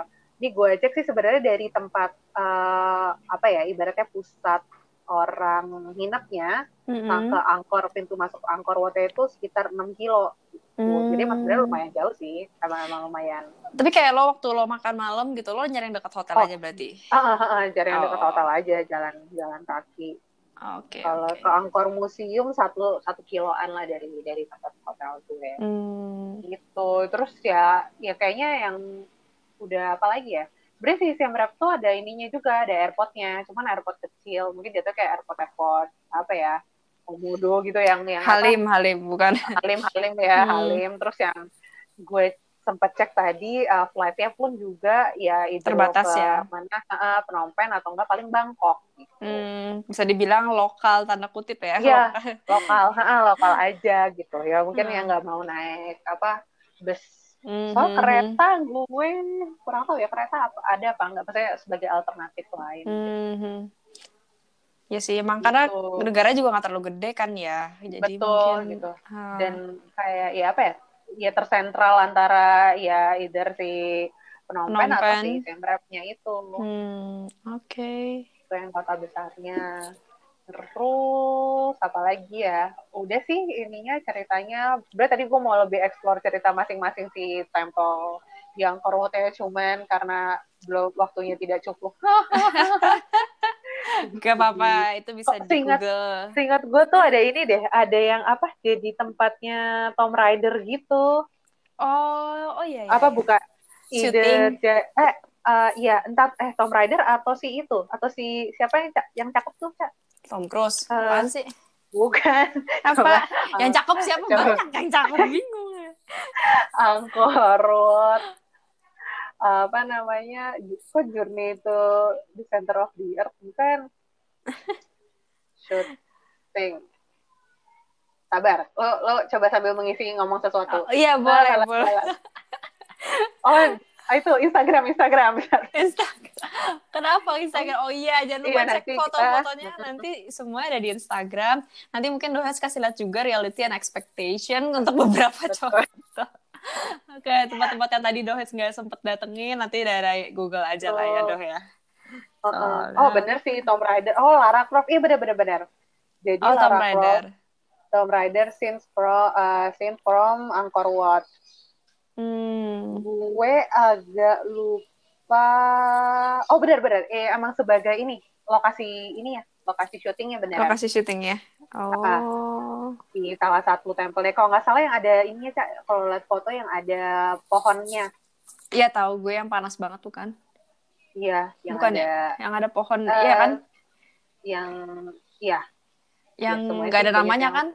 gue cek sih sebenarnya dari tempat uh, apa ya ibaratnya pusat orang nginepnya mm-hmm. ke angkor pintu masuk angkor Wote itu sekitar 6 kilo mm. jadi maksudnya lumayan jauh sih emang emang lumayan tapi kayak lo waktu lo makan malam gitu lo nyari yang dekat hotel oh. aja berarti uh, uh, uh, cari yang dekat oh. hotel aja jalan jalan kaki Oke. Okay, Kalau okay. ke Angkor Museum satu satu kiloan lah dari dari tempat hotel gue. Hmm. Gitu. Terus ya ya kayaknya yang udah apa lagi ya? Sebenarnya si Siem Reap tuh ada ininya juga ada airportnya cuman airport kecil. Mungkin dia tuh kayak airport airport apa ya komodo gitu yang yang Halim apa? Halim bukan. Halim Halim ya hmm. Halim. Terus yang gue sempat cek tadi uh, flightnya pun juga ya itu terbatas ke ya? mana? Uh, Phnom Penh atau enggak paling Bangkok gitu. hmm, bisa dibilang lokal tanda kutip ya iya lokal. uh, lokal aja gitu. Ya mungkin hmm. yang nggak mau naik apa bus Mm-hmm. Soal kereta gue kurang tahu ya kereta apa ada apa enggak maksudnya sebagai alternatif lain. Mm-hmm. Ya sih, emang gitu. karena negara juga nggak terlalu gede kan ya, jadi Betul, mungkin gitu. Hmm. Dan kayak ya apa ya, ya tersentral antara ya either si penompen, atau si Semrepnya itu. Hmm, oke. Okay. Itu yang kota besarnya. Terus apa lagi ya? Udah sih ininya ceritanya. Berarti tadi gue mau lebih explore cerita masing-masing si temple yang korwotnya cuman karena belum waktunya tidak cukup. Gak apa-apa, itu bisa oh, di Google. Seingat gue tuh ada ini deh, ada yang apa jadi tempatnya Tom Rider gitu. Oh, oh iya. iya apa iya. buka ide eh uh, ya entah eh Tom Rider atau si itu atau si siapa yang yang cakep tuh cak Tom Cruise uh, apaan sih? bukan. Apa? Coba, yang cakep siapa? coba. banyak yang cakep bingung ya. Angkorot. Apa namanya? Kok journey itu di center of the earth? Bukan. Shooting sabar. Lo lo coba sambil mengisi ngomong sesuatu. Oh, iya boleh nah, boleh. oh itu Instagram Instagram Instagram kenapa Instagram oh iya jangan lupa iya, cek foto-fotonya kita... nanti semua ada di Instagram nanti mungkin Dohes kasih lihat juga reality and expectation untuk beberapa cowok Oke, tempat-tempat yang tadi Dohes nggak sempet datengin, nanti dari Google aja lah ya, Doh ya. Oh, oh, oh bener sih, Tom Rider. Oh, Lara Croft. Iya, bener-bener. Jadi oh, Lara Tom Rider. Croft, Tom Rider since pro, uh, since from Angkor Wat. Hmm. Gue agak lupa. Oh benar-benar. Eh emang sebagai ini lokasi ini ya lokasi syutingnya benar. Lokasi syutingnya. Oh. Di salah satu tempelnya. Kalau nggak salah yang ada ini ya Kalau lihat foto yang ada pohonnya. Iya tahu gue yang panas banget tuh kan. Iya. Yang Bukan ada. Ya? Yang ada pohon. Uh, iya kan? Yang. Iya. Yang nggak ada namanya kan?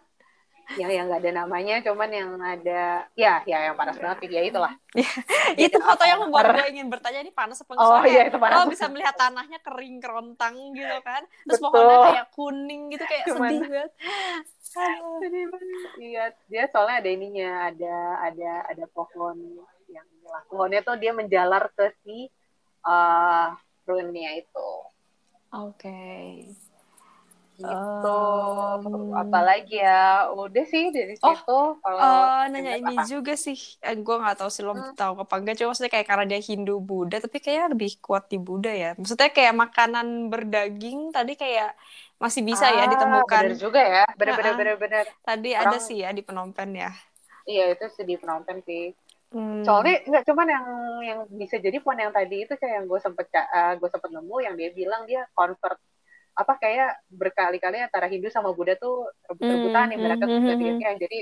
Yang yang nggak ada namanya cuman yang ada ya ya yang panas banget ya itulah. Itu foto yang membuat gue ingin bertanya ini panas apa oh iya itu panas. Oh bisa melihat tanahnya kering kerontang gitu kan. Terus Betul. pohonnya kayak kuning gitu kayak cuman, sedih banget. Iya. Dia soalnya ada ininya ada ada ada pohon yang pohonnya tuh dia menjalar ke si uh, ruinnya itu. Oke. okay gitu. Um, apalagi ya udah sih dari oh, situ kalau uh, nanya ini apa? juga sih. Eh, gue nggak tahu sih lo hmm. tahu apa enggak cuma maksudnya kayak karena dia Hindu Buddha tapi kayak lebih kuat di Buddha ya. Maksudnya kayak makanan berdaging tadi kayak masih bisa ya ah, ya ditemukan. bener juga ya. Bener bener bener bener. Tadi Orang, ada sih ya di Penompen ya. Iya itu sih di Penompen sih. Hmm. Soalnya nggak cuman yang yang bisa jadi pun yang tadi itu kayak yang gue sempet uh, gue sempet nemu yang dia bilang dia convert apa kayak berkali-kali antara Hindu sama Buddha tuh rebut-rebutan mm, ibaratnya mm, mm, mm, jadi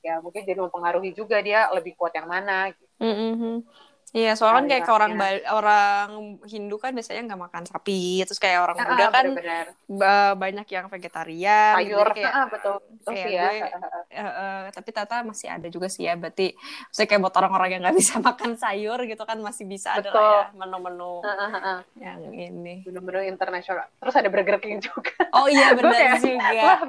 ya mungkin jadi mempengaruhi juga dia lebih kuat yang mana gitu. Mm, mm, Iya, soalnya kan kayak ke orang orang Hindu kan biasanya nggak makan sapi, terus kayak orang Buddha kan bener -bener. banyak yang vegetarian, sayur, gitu. kayak, ah, betul, betul kayak ya. gue, uh, uh, tapi Tata masih ada juga sih ya, berarti saya kayak buat orang-orang yang nggak bisa makan sayur gitu kan masih bisa betul. ada lah ya menu-menu uh, uh, uh. yang ini. Menu-menu internasional, terus ada Burger King juga. Oh iya benar juga. Wah,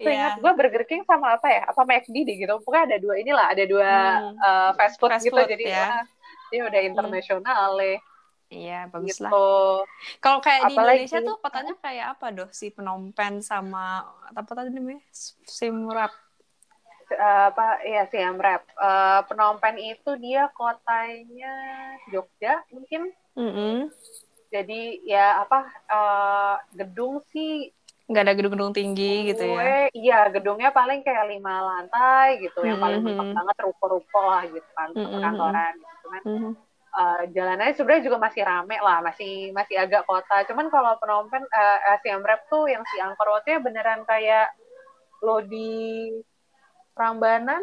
yeah. gue Burger King sama apa ya, apa McD deh gitu, pokoknya ada dua inilah, ada dua hmm. uh, fast food fast gitu, food, jadi ya. Wah, dia udah hmm. internasional hmm. Iya, bagus gitu. lah. Kalau kayak Apalagi, di Indonesia tuh kotanya kayak apa doh? Si Penompen sama apa tadi namanya? Simrap. Uh, apa ya Siam Rap. Uh, Penompen itu dia kotanya Jogja mungkin. Mm -hmm. Jadi ya apa uh, gedung sih nggak ada gedung-gedung tinggi gitu ya? Iya, gedungnya paling kayak lima lantai gitu, mm -hmm. yang paling mentok banget ruko-ruko lah gitu kan, mm -hmm. perkantoran cuman mm -hmm. uh, jalanannya sebenarnya juga masih rame lah masih masih agak kota cuman kalau penompen uh, eh, Siam Rep tuh yang si Angkor Watnya beneran kayak lo di Prambanan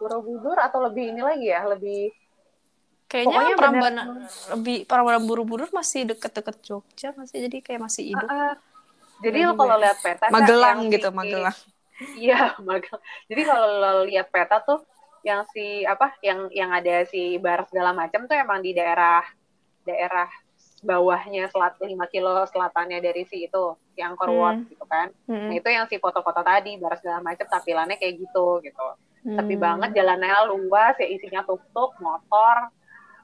Borobudur atau lebih ini lagi ya lebih kayaknya Prambanan bener... lebih Prambanan Borobudur masih deket-deket Jogja masih jadi kayak masih hidup uh, uh, jadi lo kalau lihat peta Magelang gitu si, Magelang iya Magelang jadi kalau lo lihat peta tuh yang si apa yang yang ada si bar segala macam tuh emang di daerah daerah bawahnya selat 5 kilo selatannya dari si itu yang Korwot hmm. gitu kan. Hmm. Nah, itu yang si foto-foto tadi bar segala macam tampilannya kayak gitu gitu. Hmm. Tapi banget jalannya luas ya isinya tuk-tuk, motor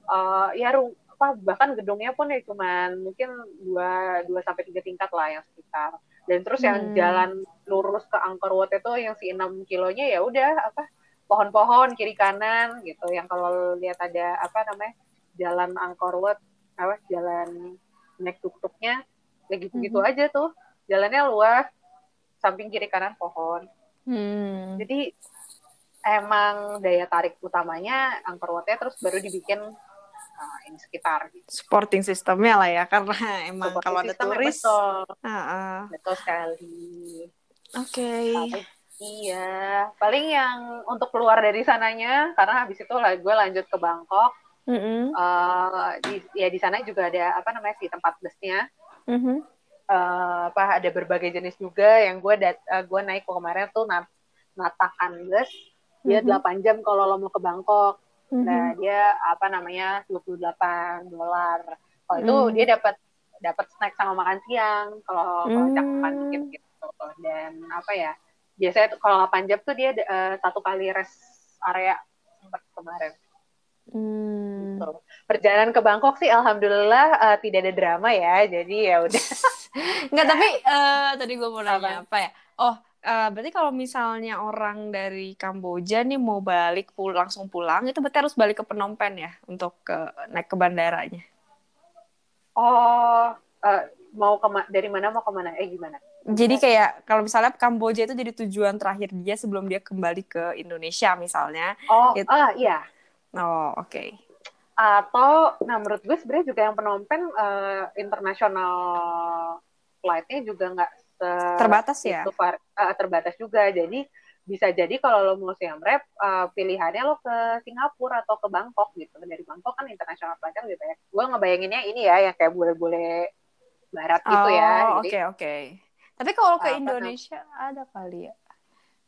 uh, ya ru apa bahkan gedungnya pun ya cuman mungkin dua dua sampai tiga tingkat lah yang sekitar. dan terus yang Hmm. jalan lurus ke Angkor Wat itu yang si 6 kilonya ya udah apa pohon-pohon kiri kanan gitu yang kalau lihat ada apa namanya jalan Angkor Wat apa jalan naik tuk-tuknya ya gitu-gitu Mhm. aja tuh jalannya luas samping kiri kanan pohon Hmm. jadi emang daya tarik utamanya Angkor Wat-nya terus baru dibikin uh, ini sekitar gitu. Supporting sistemnya lah ya, karena emang kalau ada turis. betul, betul sekali Oke. Iya paling yang untuk keluar dari sananya karena habis itu lah gue lanjut ke Bangkok Mm-mm. Eh, di, ya di sana juga ada apa namanya sih tempat busnya Mhm. Eh, apa ada berbagai jenis juga yang gue dat eh, gue naik kemarin tuh nat natakan bus dia Mhm. 8 jam kalau lo mau ke Bangkok Mhm. Nah, dia apa namanya 28 dolar. Kalau itu Hmm. dia dapat dapat snack sama makan siang kalau kalau cakupan dikit gitu. Dan apa ya? Biasanya kalau 8 jam tuh dia eh, satu kali rest area sempat kemarin. Hmm. Gitu. Perjalanan ke Bangkok sih alhamdulillah eh, tidak ada drama ya. Jadi ya udah. Enggak, tapi eh, tadi gue mau nanya apa ya? Oh, eh, berarti kalau misalnya orang dari Kamboja nih mau balik pul langsung pulang, itu berarti harus balik ke Phnom Penh ya untuk ke naik ke bandaranya. Oh, eh, mau ke dari mana mau ke mana? Eh gimana? Jadi kayak kalau misalnya Kamboja itu jadi tujuan terakhir dia sebelum dia kembali ke Indonesia misalnya. Oh, It- ah iya. Oh, oke. atau nah menurut gue sebenarnya juga yang Phnom Penh eh, international flightnya juga nggak se- Terbatas ya? itu eh, terbatas juga. Jadi bisa jadi kalau lo mau Siam Rep eh, pilihannya lo ke Singapura atau ke Bangkok gitu. Dari Bangkok kan international flightnya lebih banyak. Gue ngebayanginnya ini ya yang kayak bule-bule barat gitu ya. Oh, oke oke. Tapi kalau ke Indonesia ada kali ya.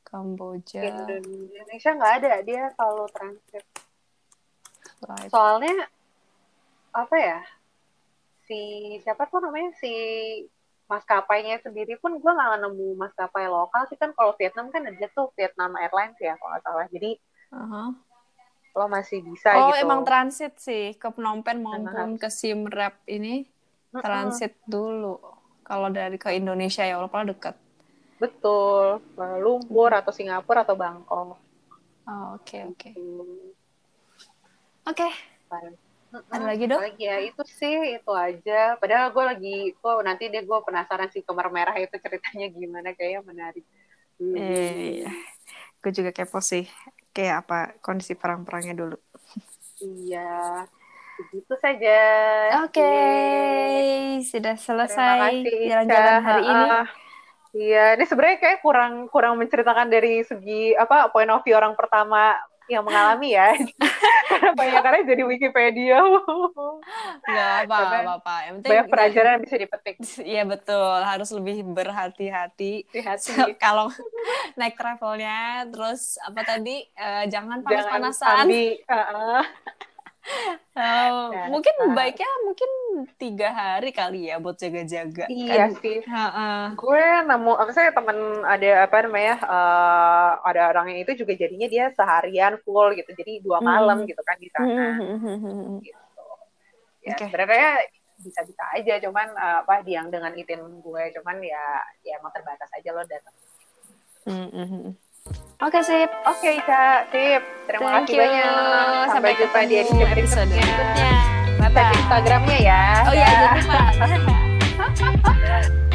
Kamboja. Indonesia nggak ada. Dia selalu transit. Soalnya apa ya? Si siapa tuh namanya? Si maskapainya sendiri pun gue nggak nemu maskapai lokal sih kan kalau Vietnam kan ada tuh Vietnam Airlines ya kalau nggak salah jadi Aha. lo masih bisa Oh, gitu emang transit sih ke Phnom Penh maupun ke Siem Reap ini transit dulu. Kalau dari ke Indonesia ya walaupun dekat. betul Lumpur atau Singapura atau Bangkok Oh, oke oke. Hmm, Oke. paling- Ada lagi, Dok? Lagi ya itu sih itu aja. Padahal gue lagi, gue nanti deh gue penasaran sih kamar merah itu ceritanya gimana kayaknya menarik. Hmm. Iya. Gue juga kepo sih. Kayak apa kondisi perang-perangnya dulu. Iya, begitu saja. Oke, Yeay. sudah Terima selesai jalan-jalan hari ini. Ah, Iya, ini sebenarnya kayak kurang kurang menceritakan dari segi apa point of view orang pertama yang mengalami ya. Karena banyak karena jadi Wikipedia. Gak apa, Karena apa, apa. Yang penting banyak pelajaran yang bisa dipetik. Iya betul, harus lebih berhati-hati. Kalau naik travelnya, terus apa tadi, eh, jangan Jangan panas-panasan. ambil, uh-uh. Oh, Ya, mungkin ah. baiknya mungkin tiga hari kali ya buat jaga-jaga. Iya Kan- sih. Ha-ha. gue nemu apa saya temen ada apa namanya eh, ada orang yang itu juga jadinya dia seharian full gitu jadi dua malam Hmm. gitu kan di sana Hmm. gitu ya Oke. sebenarnya bisa-bisa aja cuman eh, apa yang dengan itin gue cuman ya ya emang terbatas aja lo datang Hmm. Oke okay, sip. Oke okay, Kak, sip. Terima Thank kasih you. banyak. Sampai, Sampai jumpa di episode berikutnya. berikutnya. Instagramnya ya. Oh iya, ya. jangan.